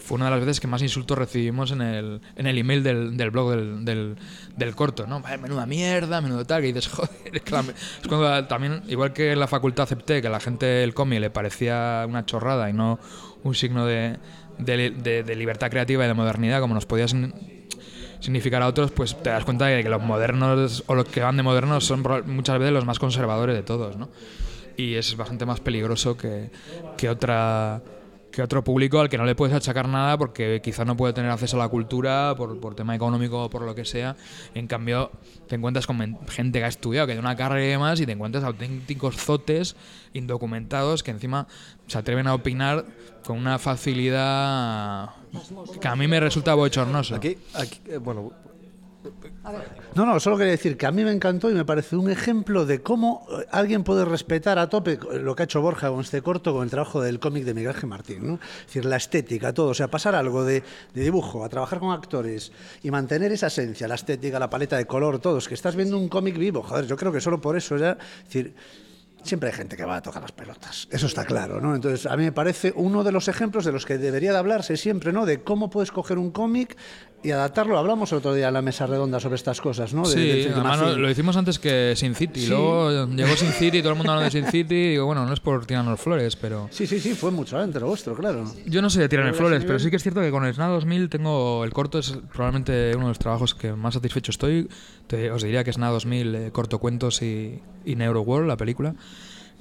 fue una de las veces que más insultos recibimos en el, en el email del, del blog del, del, corto, ¿no? "Vaya, Menuda mierda, menudo tal, que dices, joder, es, que la- cuando también, igual que en la facultad acepté que a la gente el cómic le parecía una chorrada y no un signo de, de, libertad creativa y de modernidad, como nos podía sin- significar a otros, pues te das cuenta de que los modernos o los que van de modernos son muchas veces los más conservadores de todos, ¿no? Y es bastante más peligroso que, que otra que otro público al que no le puedes achacar nada porque quizás no puede tener acceso a la cultura por, por tema económico o por lo que sea. En cambio, te encuentras con gente que ha estudiado, que tiene una carrera y demás, y te encuentras auténticos zotes indocumentados que encima se atreven a opinar con una facilidad que a mí me resulta bochornoso. Aquí, aquí No, no, solo quería decir que a mí me encantó y me parece un ejemplo de cómo eh, alguien puede respetar a tope lo que ha hecho Borja con este corto, con el trabajo del cómic de Miguel Ángel Martín, ¿no? Es decir, la estética, todo, o sea, pasar algo de, dibujo a trabajar con actores y mantener esa esencia, la estética, la paleta de color, todo, es que estás viendo un cómic vivo, joder, yo creo que solo por eso ya, es decir, siempre hay gente que va a tocar las pelotas, eso está claro, ¿no? Entonces, a mí me parece uno de los ejemplos de los que debería de hablarse siempre, ¿no? De cómo puedes coger un cómic y adaptarlo. Hablamos el otro día en la mesa redonda sobre estas cosas, ¿no? De- Sí, además lo, hicimos antes que Sin City. Sí. Luego llegó Sin City y todo el mundo hablando de Sin City. Y digo, bueno, no es por tirarnos flores, pero. Sí, sí, sí, fue mucho antes lo vuestro, claro. Yo no sé de tirarme flores, pero sí que es cierto que con el SNA 2000 tengo. El corto es probablemente uno de los trabajos que más satisfecho estoy. Te- os diría que SNA 2000, eh, cortocuentos y, y Neuroworld, la película.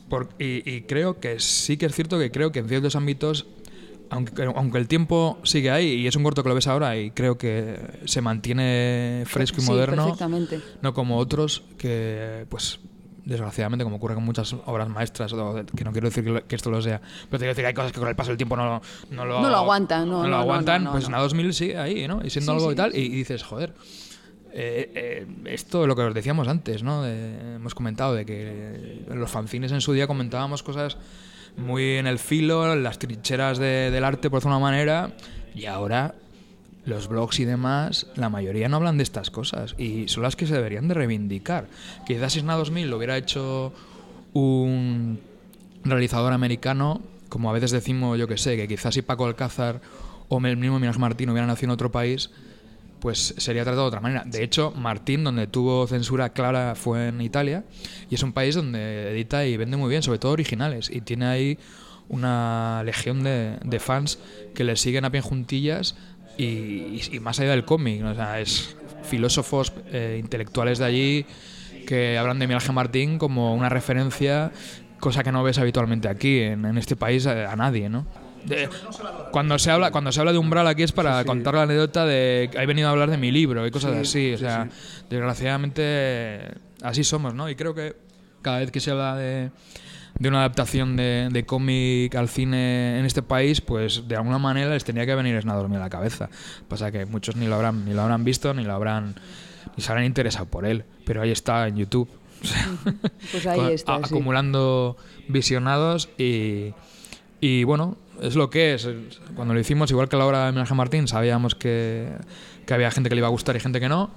Por- y, y creo que sí que es cierto que creo que en ciertos ámbitos. Aunque, aunque el tiempo sigue ahí y es un corto que lo ves ahora y creo que se mantiene fresco y Sí, moderno, perfectamente. no como otros que, pues, desgraciadamente, como ocurre con muchas obras maestras, que no quiero decir que, lo- esto lo sea, pero te quiero decir que hay cosas que con el paso del tiempo no, no lo, No lo aguantan, no, lo no, no, aguantan, pues en la 2000 sigue ahí, ¿no? Y siendo Sí, algo sí. y tal, y, y dices, joder, eh, eh, esto lo que os decíamos antes, ¿no? De- hemos comentado de que los fanzines en su día comentábamos cosas muy en el filo, en las trincheras de- del arte, por decirlo de una manera, y ahora los blogs y demás, la mayoría no hablan de estas cosas y son las que se deberían de reivindicar. Quizás Isna 2000 lo hubiera hecho un realizador americano, como a veces decimos, yo que sé, que quizás si Paco Alcázar o el mismo Minos Martín hubieran nacido en otro país, pues sería tratado de otra manera. De hecho, Martín, donde tuvo censura clara, fue en Italia, y es un país donde edita y vende muy bien, sobre todo originales, y tiene ahí una legión de, de fans que le siguen a pie juntillas y, más allá del cómic, ¿no? o sea, es filósofos eh, intelectuales de allí que hablan de Miguel Martín como una referencia, cosa que no ves habitualmente aquí, en, en este país, a, a nadie, ¿no? De- cuando se habla cuando se habla de umbral aquí es para contar la anécdota de que he venido a hablar de mi libro y cosas así o sea desgraciadamente así somos no y creo que cada vez que se habla de, de una adaptación de, de cómic al cine en este país pues de alguna manera les tenía que venir Esna dormir a la cabeza. Pasa que muchos ni lo habrán ni lo habrán visto ni lo habrán ni se habrán interesado por él pero ahí está en YouTube. O sea, Pues ahí está, acumulando visionados y, y bueno, es lo que es. Cuando lo hicimos, igual que a la hora de Homenaje a Martín, sabíamos que, que había gente que le iba a gustar y gente que no.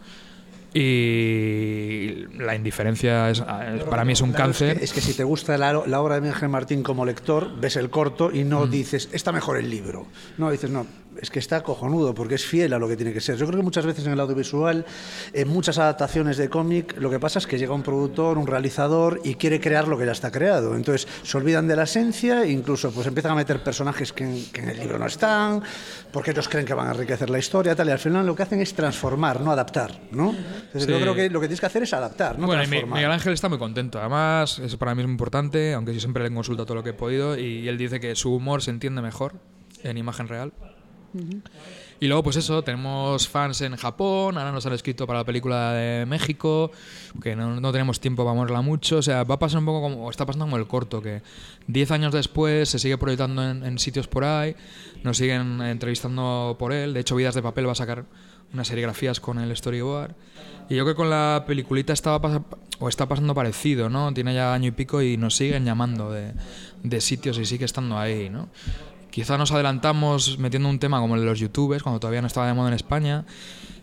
Y la indiferencia es, es- para mí es un Claro, es que- cáncer. Es que, si te gusta la, la obra de Miguel Martín como lector, ves el corto y Mm. no dices, está mejor el libro. No, dices, no, es que está cojonudo porque es fiel a lo que tiene que ser. Yo creo que muchas veces en el audiovisual, en muchas adaptaciones de cómic, lo que pasa es que llega un productor, un realizador y quiere crear lo que ya está creado. Entonces se olvidan de la esencia e incluso pues empiezan a meter personajes que en, que en el libro no están, porque ellos creen que van a enriquecer la historia, tal, y al final lo que hacen es transformar, no adaptar. ¿no? Entonces Sí. yo creo que lo que tienes que hacer es adaptar, no bueno, transformar. Miguel Ángel está muy contento. Además, eso para mí es muy importante, aunque yo siempre le consulto todo lo que he podido. Y él dice que su humor se entiende mejor en imagen real. Y luego, pues eso, tenemos fans en Japón, ahora nos han escrito para la película de México, que no, no tenemos tiempo para moverla mucho. O sea, va a pasar un poco como, está pasando como el corto, que 10 años después se sigue proyectando en, sitios por ahí, nos siguen entrevistando por él. De hecho, Vidas de Papel va a sacar unas serigrafías con el storyboard. Y yo creo que con la peliculita estaba o está pasando parecido, ¿no? Tiene ya año y pico y nos siguen llamando de, de sitios y sigue estando ahí, ¿no? Quizá nos adelantamos metiendo un tema como el de los youtubers, cuando todavía no estaba de moda en España.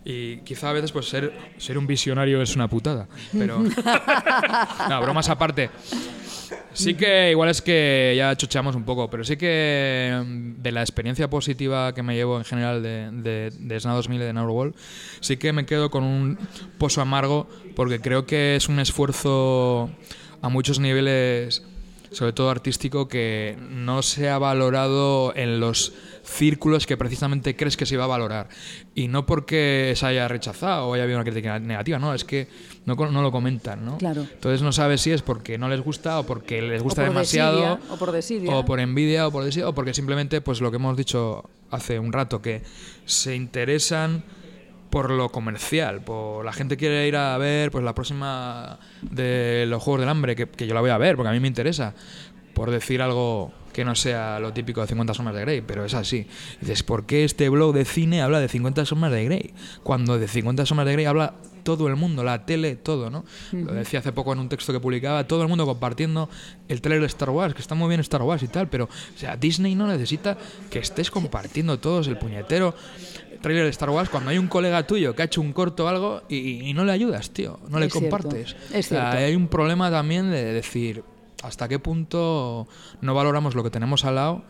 Y quizá a veces pues ser, ser un visionario es una putada. Pero... no, bromas aparte. Sí que igual es que ya chocheamos un poco, pero sí que mm, de la experiencia positiva que me llevo en general de, de, de SNA 2000 y de Wall, sí que me quedo con un pozo amargo porque creo que es un esfuerzo a muchos niveles, sobre todo artístico, que no se ha valorado en los círculos que precisamente crees que se iba a valorar. Y no porque se haya rechazado o haya habido una crítica negativa, no, es que no, lo comentan, ¿no? Claro. Entonces no sabes si es porque no les gusta o porque les gusta demasiado desidia, o por desidia. o por envidia o por desidia, o porque simplemente pues lo que hemos dicho hace un rato que se interesan por lo comercial, por la gente quiere ir a ver pues la próxima de los Juegos del Hambre que, que yo la voy a ver porque a mí me interesa por decir algo que no sea lo típico de 50 sombras de Grey, pero es así. Dices, ¿por qué este blog de cine habla de 50 sombras de Grey? Cuando de 50 sombras de Grey habla todo el mundo, la tele, todo, ¿no? Lo decía hace poco en un texto que publicaba, todo el mundo compartiendo el trailer de Star Wars, que está muy bien Star Wars y tal, pero, o sea, Disney no necesita que estés compartiendo todos el puñetero trailer de Star Wars cuando hay un colega tuyo que ha hecho un corto o algo y, y no le ayudas, tío, no le cierto, compartes. es O sea, hay un problema también de decir hasta qué punto no valoramos lo que tenemos al lado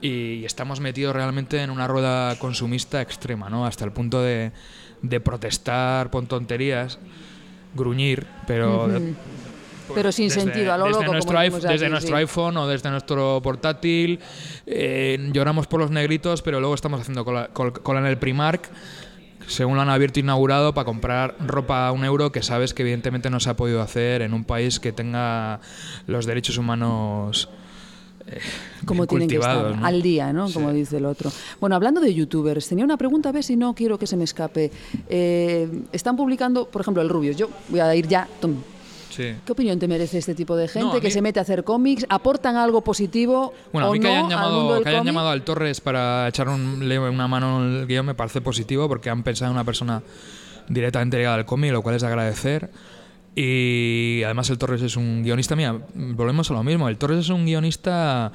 y estamos metidos realmente en una rueda consumista extrema, ¿no? Hasta el punto de, de protestar por tonterías, gruñir, pero Pero sin sentido, a lo desde loco, como nuestro, iPhone, desde aquí, nuestro sí. iPhone o desde nuestro portátil. eh, lloramos por los negritos, pero luego estamos haciendo cola, col- cola en el Primark, según lo han abierto e inaugurado, para comprar ropa a un euro que sabes que evidentemente no se ha podido hacer en un país que tenga los derechos humanos eh, como tienen que estar, al día, ¿no? Como dice el otro. Bueno, hablando de youtubers, tenía una pregunta, a ver si no quiero que se me escape. Eh, están publicando, por ejemplo, el Rubius. Yo voy a ir ya. Sí. ¿Qué opinión te merece este tipo de gente No, que mí- se mete a hacer cómics? ¿Aportan algo positivo Bueno, o a mí que no hayan al mundo llamado, del que hayan llamado al Torres para echar un, una mano en el guion me parece positivo porque han pensado en una persona directamente ligada al cómic, lo cual es de agradecer. Y además el Torres es un guionista, mira, volvemos a lo mismo, el Torres es un guionista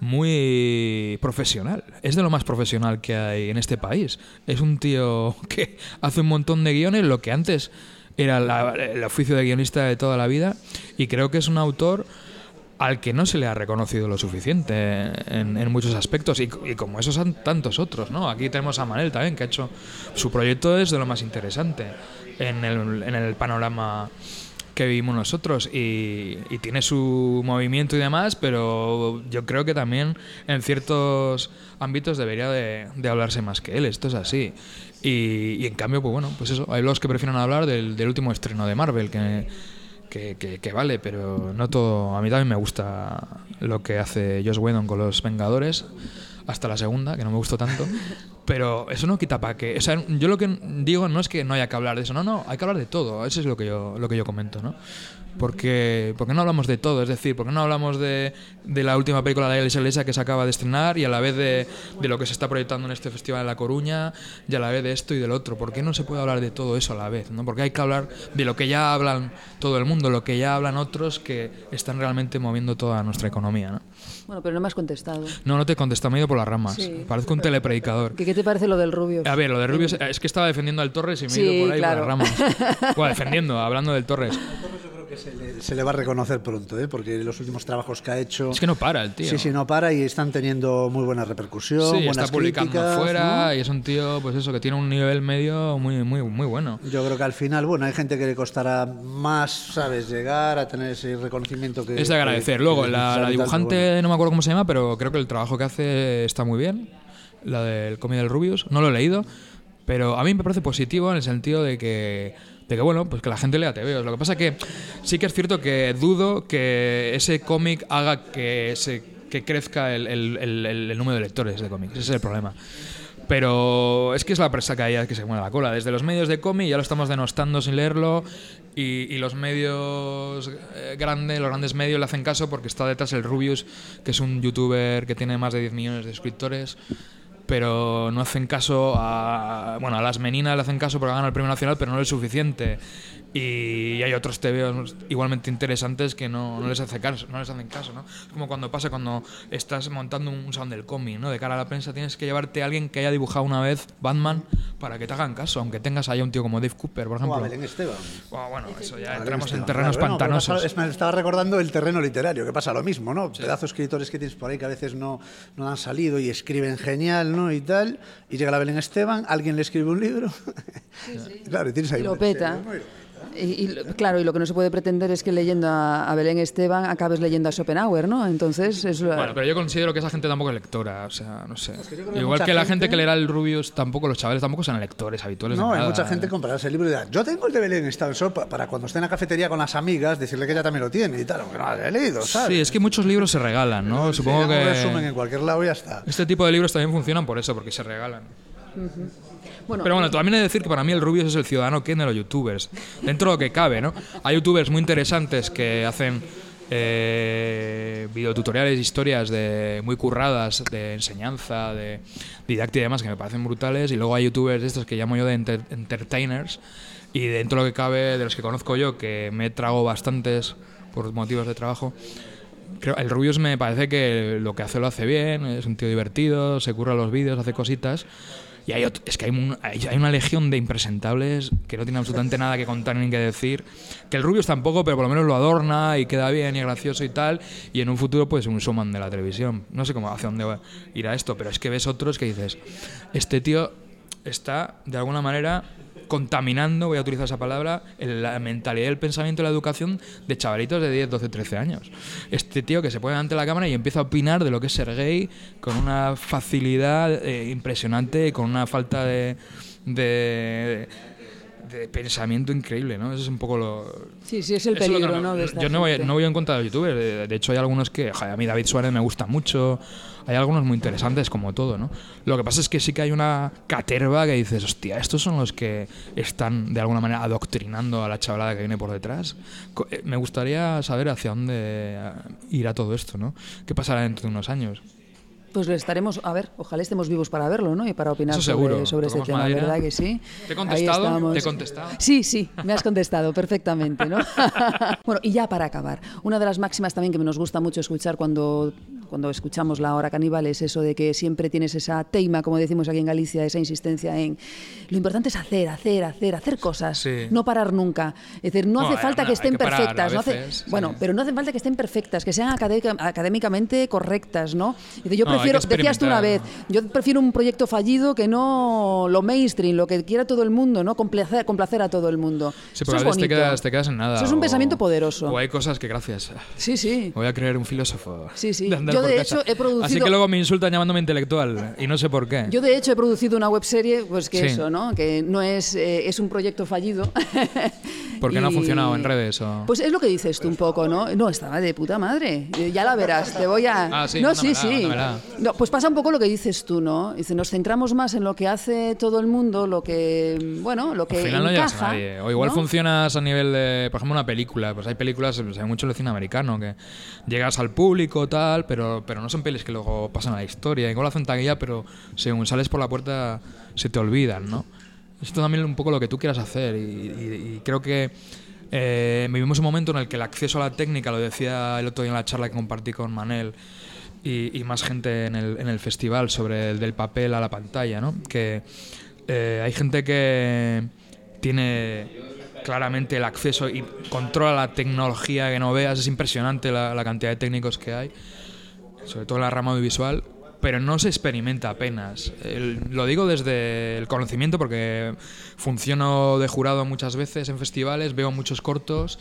muy profesional, es de lo más profesional que hay en este país. Es un tío que hace un montón de guiones, lo que antes era la- el oficio de guionista de toda la vida, y creo que es un autor al que no se le ha reconocido lo suficiente en, en muchos aspectos y, y como esos tantos otros, ¿no? Aquí tenemos a Manel también que ha hecho su proyecto es de lo más interesante en el, en el panorama que vivimos nosotros y, y tiene su movimiento y demás, pero yo creo que también en ciertos ámbitos debería de, de hablarse más que él, esto es así. Y, y en cambio, pues bueno, pues eso, hay los que prefieren hablar del, del último estreno de Marvel, que, que, que- que vale, pero no todo. A mí también me gusta lo que hace Josh Whedon con los Vengadores, hasta la segunda, que no me gustó tanto. Pero eso no quita para que. O sea, yo lo que digo no es que no haya que hablar de eso, no, no, hay que hablar de todo. Eso es lo que yo, lo que yo comento, ¿no? Porque, porque no hablamos de todo, es decir, porque no hablamos de, de la última película de la Iglesia que se acaba de estrenar y a la vez de, de lo que se está proyectando en este festival de La Coruña y a la vez de esto y del otro. ¿Por qué no se puede hablar de todo eso a la vez? ¿no? Porque hay que hablar de lo que ya hablan todo el mundo, lo que ya hablan otros que están realmente moviendo toda nuestra economía. ¿no? Bueno, pero no me has contestado. No, no te contesta, me he ido por las ramas. Sí. Parezco un telepredicador. ¿Qué, qué te parece lo del rubio? A ver, lo de Rubius es que estaba defendiendo al Torres y me he Sí, ido por ahí claro. por las ramas. Bueno, defendiendo, hablando del Torres. Que se le, se le va a reconocer pronto, ¿eh? porque los últimos trabajos que ha hecho. Es que no para el tío. Sí, sí, no para y están teniendo muy buena repercusión. Sí, buenas está publicando críticas, afuera ¿no? y es un tío, pues eso, que tiene un nivel medio muy, muy, muy bueno. Yo creo que al final, bueno, hay gente que le costará más, ¿sabes?, llegar a tener ese reconocimiento que. Es de agradecer. que- Luego, que la, la dibujante, bueno. no me acuerdo cómo se llama, pero creo que el trabajo que hace está muy bien. La del cómic del Rubius. No lo he leído, pero a mí me parece positivo en el sentido de que, de que bueno, pues que la gente lea TVOs. Lo que pasa que sí que es cierto que dudo que ese cómic haga que, se, que crezca el, el- el- número de lectores de cómics. Ese es el problema. Pero es que es la presa caída que se mueve la cola. Desde los medios de cómic ya lo estamos denostando sin leerlo y, y los medios eh, grandes, los grandes medios le hacen caso porque está detrás el Rubius, que es un youtuber que tiene más de 10 millones de suscriptores. Pero no hacen caso a. Bueno, a las meninas le hacen caso porque ganan el premio nacional, pero no es suficiente. Y hay otros TVOs igualmente interesantes que no, no les hace caso, no les hacen caso, ¿no? Es como cuando pasa cuando estás montando un sound del cómic, ¿no? De cara a la prensa tienes que llevarte a alguien que haya dibujado una vez Batman para que te hagan caso, aunque tengas ahí a un tío como Dave Cooper, por O a ejemplo. Belén Esteban. Bueno, bueno, eso ya Belén entramos en Esteban, terrenos claro. Bueno, pantanosos. pasa- es- me estaba recordando el terreno literario, que pasa lo mismo, ¿no? Pedazos de escritores que tienes por ahí que a veces no, no han salido y escriben genial, ¿no? Y tal. Y llega la Belén Esteban, alguien le escribe un libro. claro, y tienes ahí lo peta. Y, y lo- claro, y lo que no se puede pretender es que leyendo a, a Belén Esteban acabes leyendo a Schopenhauer, ¿no? Entonces, es lo- Bueno, pero yo considero que esa gente tampoco es lectora, o sea, no sé. que Igual que la gente- gente que leerá el Rubius, tampoco los chavales tampoco son lectores habituales. de No, hay nada. mucha gente que comprará ese libro y dirá, yo tengo el de Belén Esteban, solo pa- para cuando esté en la cafetería con las amigas, decirle que ella también lo tiene y tal, aunque no lo haya leído, ¿sabes? Sí, es que muchos libros se regalan, ¿no? Supongo un resumen que en cualquier lado y ya está. este tipo de libros también funcionan por eso, porque se regalan. Bueno, Pero bueno, también he de decir que para mí el Rubius es el ciudadano Ken de los youtubers. Dentro de lo que cabe, ¿no? Hay youtubers muy interesantes que hacen eh, videotutoriales, historias de muy curradas de enseñanza, de didáctica y demás que me parecen brutales. Y luego hay youtubers de estos que llamo yo de enter- entertainers. Y dentro de lo que cabe, de los que conozco yo, que me trago bastantes por motivos de trabajo, Creo, el Rubius me parece que lo que hace lo hace bien, es un tío divertido, se curra los vídeos, hace cositas. Y hay ot- es que hay, hay, una legión de impresentables que no tienen absolutamente nada que contar ni que decir. Que el Rubius tampoco, pero por lo menos lo adorna y queda bien y gracioso y tal. Y en un futuro, pues un showman de la televisión. No sé cómo hacia dónde va- irá esto, pero es que ves otros que dices: Este tío está de alguna manera contaminando, voy a utilizar esa palabra, la mentalidad y el pensamiento y la educación de chavalitos de 10, 12, 13 años. Este tío que se pone de la cámara y empieza a opinar de lo que es ser gay con una facilidad eh, impresionante con una falta de, de, de pensamiento increíble, ¿no? Eso es un poco lo... sí, sí, es el es que peligro, ¿no? de esta yo no voy, no voy en contra de los youtubers. De, de hecho, hay algunos que. joder, a mí David Suárez me gusta mucho. Hay algunos muy interesantes, como todo, ¿no? Lo que pasa es que sí que hay una caterva que dices, hostia, estos son los que están de alguna manera adoctrinando a la chavalada que viene por detrás. Eh, Me gustaría saber hacia dónde eh, irá todo esto, ¿no? ¿Qué pasará dentro de unos años? Pues lo estaremos, a ver, ojalá estemos vivos para verlo, ¿no? Y para opinar Eso sobre, seguro. sobre este tema, madera. ¿verdad que sí? ¿Te he contestado? estamos. ¿Te he contestado? Sí, sí, me has contestado perfectamente, ¿no? bueno, y ya para acabar, una de las máximas también que nos gusta mucho escuchar cuando, cuando escuchamos la hora caníbal es eso de que siempre tienes esa teima, como decimos aquí en Galicia, esa insistencia en lo importante es hacer, hacer, hacer, hacer cosas, Sí. no parar nunca. Es decir, no, No, hace falta que estén que perfectas, no hace- veces, bueno, sí. pero no hace falta que estén perfectas, que sean académica- académicamente correctas, ¿no? Es decir, yo prefiero, decías tú una vez, yo prefiero un proyecto fallido que no lo mainstream, lo que quiera todo el mundo, ¿no? Complacer, complacer a todo el mundo. Sí, Eso porque es a veces te quedas, te quedas en nada. Eso es un o- pensamiento poderoso. O hay cosas que gracias. Sí, sí. Voy a creer un filósofo. Sí, sí. Yo, de hecho, he producido- Así que luego me insultan llamándome intelectual y no sé por qué. Yo de hecho he producido una webserie, pues que Sí. eso, ¿no? Que no es, eh, es un proyecto fallido. Porque no ha Y- funcionado en redes o... Pues es lo que dices tú un poco, ¿no? No, estaba de puta madre. Eh, Ya la verás, te voy a... Ah, sí, no, sí, sí. No, pues pasa un poco lo que dices tú, ¿no? Dice, nos centramos más en lo que hace todo el mundo, lo que, bueno, lo que Al final no llegas a encaja, nadie. O igual ¿no? funcionas a nivel de, por ejemplo, una película. Pues hay películas, pues hay mucho en el cine americano, que llegas al público, tal, pero, pero no son pelis que luego pasan a la historia. Igual hacen taquilla, pero según sales por la puerta se te olvidan, ¿no? Esto también es un poco lo que tú quieras hacer. Y, y- y creo que eh, vivimos un momento en el que el acceso a la técnica, lo decía el otro día en la charla que compartí con Manel, y, y más gente en el, en el festival sobre el del papel a la pantalla, ¿no? Que eh, hay gente que tiene claramente el acceso y controla la tecnología que no veas. Es impresionante la, la cantidad de técnicos que hay, sobre todo en la rama audiovisual, pero no se experimenta apenas. Lo digo desde el conocimiento porque funciono de jurado muchas veces en festivales, veo muchos cortos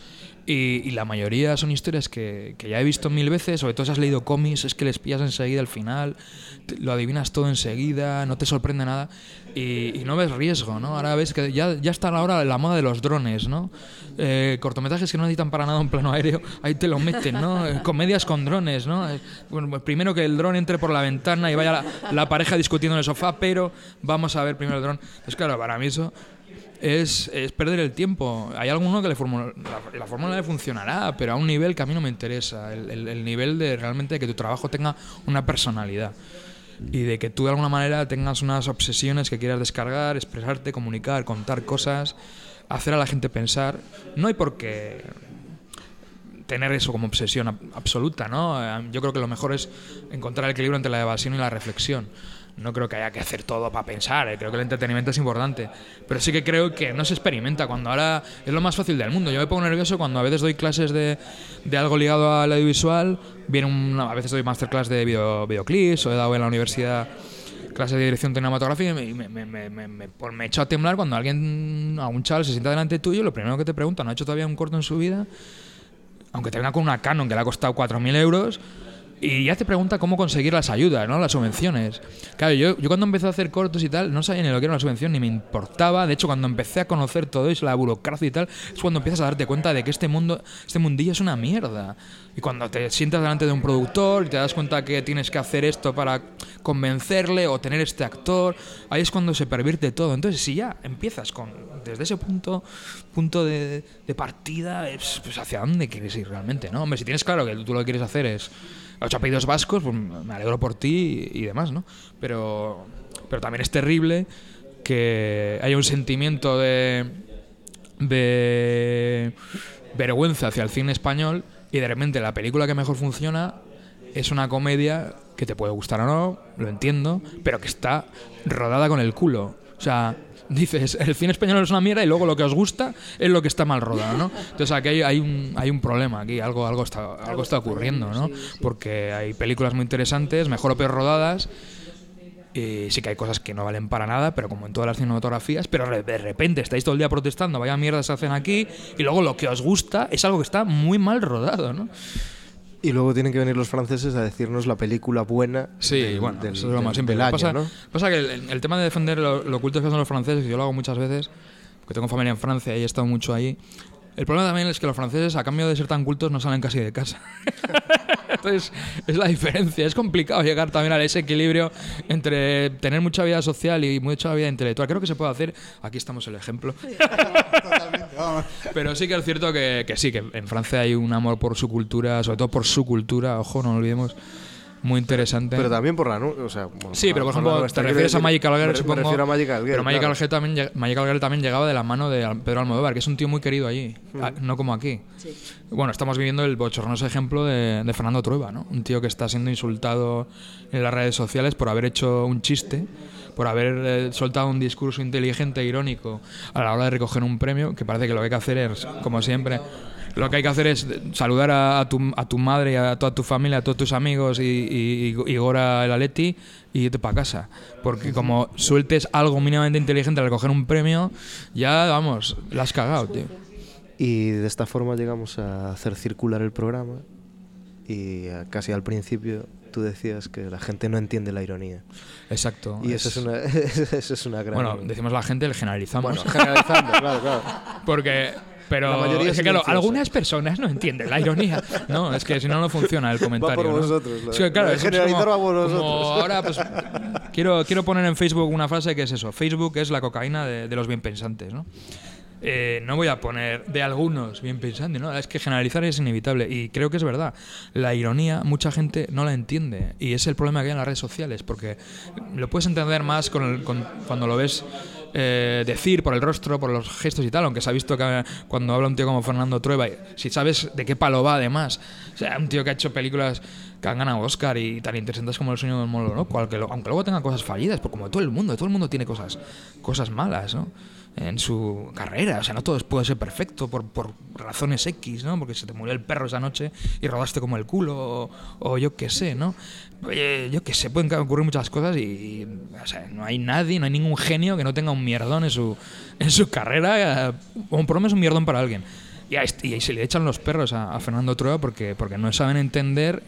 y, la mayoría son historias que, que ya he visto mil veces, sobre todo si has leído cómics, es que les pillas enseguida al final, lo adivinas todo enseguida, no te sorprende nada y, no ves riesgo, ¿no? Ahora ves que ya, ya está ahora la moda de los drones, ¿no? Eh, cortometrajes que no necesitan para nada un plano aéreo, ahí te lo meten, ¿no? Eh, Comedias con drones, ¿no? Eh, pues primero que el dron entre por la ventana y vaya la, la pareja discutiendo en el sofá, pero vamos a ver primero el dron. Entonces, claro, para mí eso es, es perder el tiempo. Hay alguno que le la, la fórmula le funcionará, pero a un nivel que a mí no me interesa. El, el- el nivel de realmente que tu trabajo tenga una personalidad. Y de que tú de alguna manera tengas unas obsesiones que quieras descargar, expresarte, comunicar, contar cosas, hacer a la gente pensar. No hay por qué tener eso como obsesión ab- absoluta, ¿no? Yo creo que lo mejor es encontrar el equilibrio entre la evasión y la reflexión. No creo que haya que hacer todo para pensar, eh, creo que el entretenimiento es importante. Pero sí que creo que no se experimenta cuando ahora es lo más fácil del mundo. Yo me pongo nervioso cuando a veces doy clases de, de algo ligado al audiovisual, viene una, a veces doy masterclass de video, videoclips o he dado en la universidad clases de dirección cinematográfica y me, me, me, echo a temblar cuando alguien, a un chaval se sienta delante tuyo, lo primero que te pregunta, ¿no ha hecho todavía un corto en su vida? aunque te venga con una Canon que le ha costado 4.000 euros, y ya te pregunta cómo conseguir las ayudas, ¿no? Las subvenciones. Claro, yo, yo cuando empecé a hacer cortos y tal, no sabía ni lo que era una subvención, ni me importaba. De hecho, cuando empecé a conocer todo eso, la burocracia y tal, es cuando empiezas a darte cuenta de que este mundo, este mundillo es una mierda. Y cuando te sientas delante de un productor y te das cuenta que tienes que hacer esto para convencerle o tener este actor, ahí es cuando se pervierte todo. Entonces, si ya empiezas con desde ese punto punto de, de partida, es, pues hacia dónde quieres ir realmente, ¿no? Hombre, si tienes claro que tú lo que quieres hacer es ocho apellidos vascos, pues me alegro por ti y demás, ¿no? Pero, pero también es terrible que haya un sentimiento de, de vergüenza hacia el cine español y de repente la película que mejor funciona es una comedia que te puede gustar o no, lo entiendo, pero que está rodada con el culo. O sea, dices, el cine español es una mierda y luego lo que os gusta es lo que está mal rodado, ¿no? Entonces aquí hay, hay un, hay un problema, aquí algo, algo, está, algo está ocurriendo, ¿no? Porque hay películas muy interesantes, mejor o peor rodadas, y sí que hay cosas que no valen para nada, pero como en todas las cinematografías, pero de repente estáis todo el día protestando, vaya mierda se hacen aquí, y luego lo que os gusta es algo que está muy mal rodado, ¿no? Y luego tienen que venir los franceses a decirnos la película buena Sí, del- bueno, del- eso es lo más simple. año, pasa, ¿no? pasa que el, el tema de defender lo, lo ocultos que son los franceses, que yo lo hago muchas veces, porque tengo familia en Francia y he estado mucho ahí. El problema también es que los franceses, a cambio de ser tan cultos, no salen casi de casa. Entonces, es la diferencia. Es complicado llegar también a ese equilibrio entre tener mucha vida social y mucha vida intelectual. Creo que se puede hacer. Aquí estamos el ejemplo. Pero sí que es cierto que, que sí, que en Francia hay un amor por su cultura, sobre todo por su cultura, ojo, no olvidemos. Muy interesante. Pero también por la o sea, bueno, Sí, pero por ejemplo, te refieres a decir, Magical Girl, me- me supongo. refiero a Magical Girl, Pero Magical, claro. Girl también, Magical Girl también llegaba de la mano de Pedro Almodóvar, que es un tío muy querido allí, Mm. a- no como aquí. Bueno, estamos viviendo el bochornoso ejemplo de, de Fernando Trueba, ¿no? Un tío que está siendo insultado en las redes sociales por haber hecho un chiste, por haber eh, soltado un discurso inteligente e irónico a la hora de recoger un premio, que parece que lo que hay que hacer es, como siempre, lo que hay que hacer es saludar a, a tu, a tu madre, a toda tu familia, a todos tus amigos y, y, y Gora el Aleti y irte para casa. Porque como sueltes algo mínimamente inteligente al recoger un premio, ya, vamos, la has cagado, tío. Y de esta forma llegamos a hacer circular el programa y casi al principio tú decías que la gente no entiende la ironía. Exacto. Y eso es una, eso es una gran... Bueno, decimos la gente, le generalizamos. Bueno, generalizando, claro, claro. Porque. Pero La mayoría es que, claro, algunas personas no entienden la ironía. No, es que si no, no funciona el comentario. por ¿no? vosotros, Es que, claro, generalizar como- va por como vosotros. ahora, pues. Quiero, quiero poner en Facebook una frase que es eso: Facebook es la cocaína de, de los bien pensantes, ¿no? Eh, no voy a poner de algunos bien pensantes, ¿no? Es que generalizar es inevitable y creo que es verdad. La ironía, mucha gente no la entiende y es el problema que hay en las redes sociales porque lo puedes entender más con el- con- cuando lo ves eh, decir por el rostro, por los gestos y tal, aunque se ha visto que cuando habla un tío como Fernando Trueba, si sabes de qué palo va además, o sea, un tío que ha hecho películas que han ganado Oscar y tan interesantes como El sueño del molo, ¿no? Cual que lo- aunque luego tenga cosas fallidas, porque como todo el mundo, todo el mundo tiene cosas, cosas malas, ¿no? En su carrera, o sea, no todo puede ser perfecto por, por razones X, ¿no? Porque se te murió el perro esa noche y rodaste como el culo, o, o yo qué sé, ¿no? Eh, yo qué sé, pueden ocurrir muchas cosas y, y, o sea, no hay nadie, no hay ningún genio que no tenga un mierdón en su, en su carrera, o por lo menos un mierdón para alguien. Y, este- ahí se le echan los perros a, a Fernando Trueba porque, porque no saben entender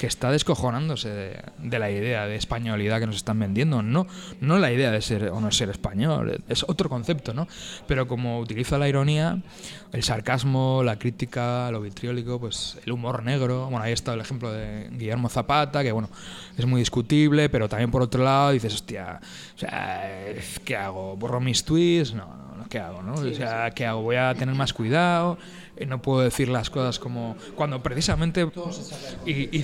que está descojonándose de, de la idea de españolidad que nos están vendiendo. No, no la idea de ser o no ser español, es otro concepto, ¿no? Pero como utiliza la ironía, el sarcasmo, la crítica, lo vitriólico, pues el humor negro. Bueno, ahí está el ejemplo de Guillermo Zapata, que bueno, es muy discutible, pero también por otro lado dices, hostia, o sea, ¿qué hago? ¿Borro mis tweets? No, no, no, ¿qué hago? No? O sea, ¿qué hago? Voy a tener más cuidado. Eh, No puedo decir las cosas como cuando precisamente y, y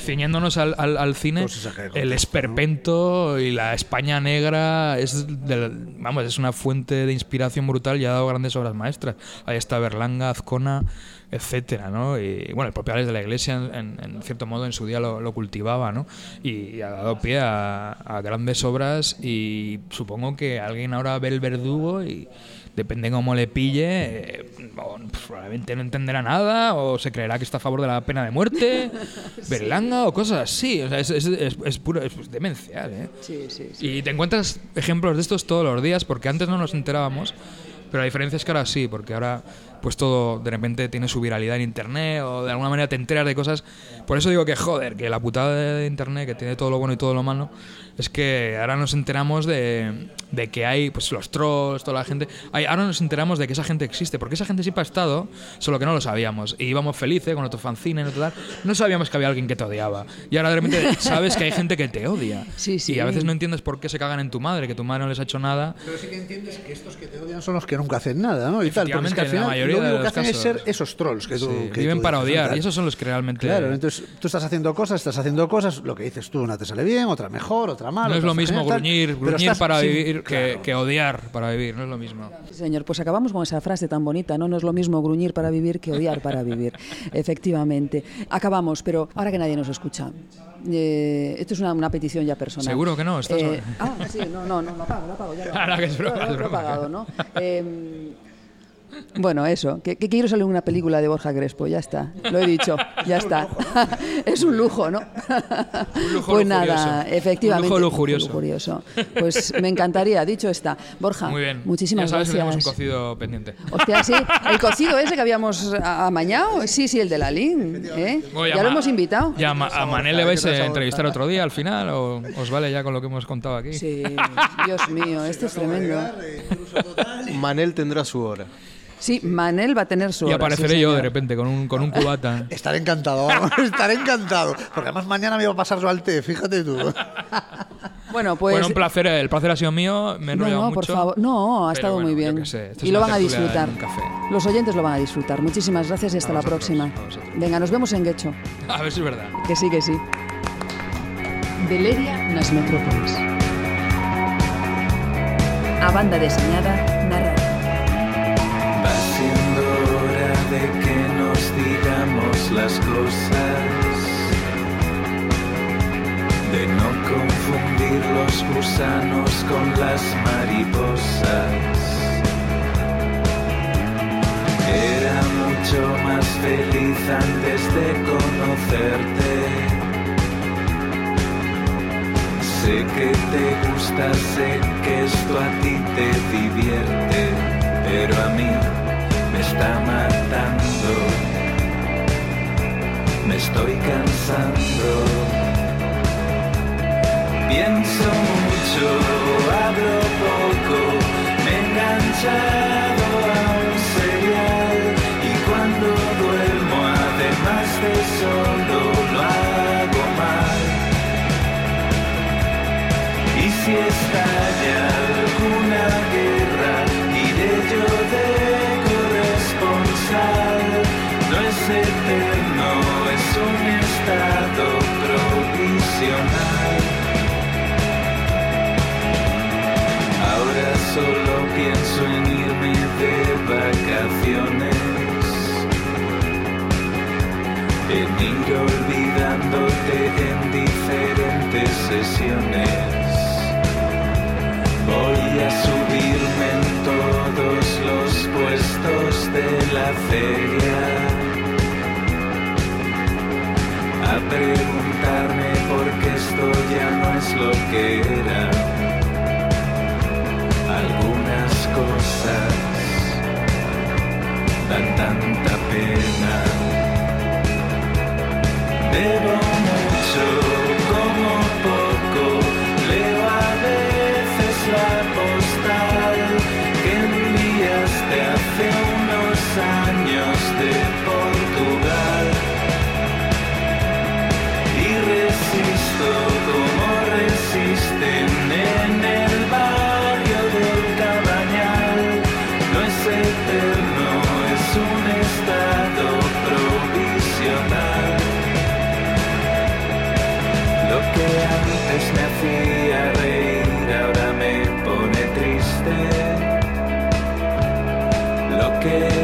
al, al, al cine de el esperpento y la España negra es del- vamos es una fuente de inspiración brutal y ha dado grandes obras maestras. Ahí está Berlanga Azcona etcétera no y bueno el propio Alex de la Iglesia en, en cierto modo en su día lo, lo cultivaba no y, ha dado pie a, a grandes obras y supongo que alguien ahora ve el verdugo y depende cómo le pille, eh, pues, probablemente no entenderá nada, o se creerá que está a favor de la pena de muerte, Berlanga o cosas así. O sea, es, es, es, es puro, es demencial, ¿eh? Sí, sí, sí. Y te encuentras ejemplos de estos todos los días, porque antes no nos enterábamos, pero la diferencia es que ahora sí, porque ahora pues todo de repente tiene su viralidad en internet o de alguna manera te enteras de cosas. Por eso digo que joder, que la putada de internet, que tiene todo lo bueno y todo lo malo, es que ahora nos enteramos de, de que hay pues los trolls, toda la gente. Hay, ahora nos enteramos de que esa gente existe, porque esa gente siempre ha estado, solo que no lo sabíamos. Y íbamos felices con nuestro fanzine, y tal. No sabíamos que había alguien que te odiaba. Y ahora de repente sabes que hay gente que te odia. Sí, sí. Y a veces no entiendes por qué se cagan en tu madre, que tu madre no les ha hecho nada. Pero sí que entiendes que estos que te odian son los que nunca hacen nada, ¿no? Y tal, porque es que al en la final mayoría lo único que hacen es ser esos trolls que tú Sí, que viven tú para odiar. Y esos son los que realmente. Claro, entonces tú estás haciendo cosas, estás haciendo cosas, lo que dices tú, una te sale bien, otra mejor, otra mal. no es lo mismo genial, gruñir, gruñir estás para vivir que, claro. que odiar para vivir, no es lo mismo. Sí, señor, pues acabamos con esa frase tan bonita, ¿no? No es lo mismo gruñir para vivir que odiar para vivir. Efectivamente. Acabamos, pero ahora que nadie nos escucha. eh, esto es una, una petición ya personal. Seguro que no, estás- Eh, ah, sí, no, no, no, lo apago, lo apago, ya lo Ahora que es broma, Lo- lo es he broma. apagado, ¿no? Eh, bueno, eso, que, que quiero salir una película de Borja Crespo, ya está, lo he dicho, ya está. es un lujo, ¿no? lujo pues nada, lujurioso. efectivamente. Un lujo lujurioso. lujurioso. Pues me encantaría, dicho está. Borja, Muy bien. muchísimas ya sabes que tenemos un gracias. cocido pendiente. Hostia, sí, el cocido ese que habíamos amañado, sí, sí, el de la LIN, ¿eh? Ya a lo hemos invitado. Ya a Ma- a Manel le vais a entrevistar otro día al final o os vale ya con lo que hemos contado aquí. Sí, Dios mío, esto es tremendo. Manel tendrá su hora. Sí, Manel va a tener su Y hora, apareceré sí, yo de repente con un, con un cubata. Estaré encantado, vamos, estaré encantado. Porque además mañana me iba a pasar yo al té, fíjate tú. Bueno, pues... bueno, un placer, el placer ha sido mío, me he No, no, mucho. por favor. No, ha estado bueno, muy bien. sé, y lo van a disfrutar. Los oyentes lo van a disfrutar. Muchísimas gracias y hasta A la vosotros, próxima. Venga, nos vemos en Guecho. A ver si es verdad. Que sí, que sí. Veleria nas metrópolis. A banda deseñada las cosas, de no confundir los gusanos con las mariposas. Era mucho más feliz antes de conocerte. Sé que te gusta, sé que esto a ti te divierte, pero a mí me está matando. Me estoy cansando. Pienso mucho, hablo poco, me he olvidándote en diferentes sesiones. Voy a subirme en todos los puestos de la feria. A preguntarme por qué esto ya no es lo que era. Algunas cosas dan tanta pena. Debo que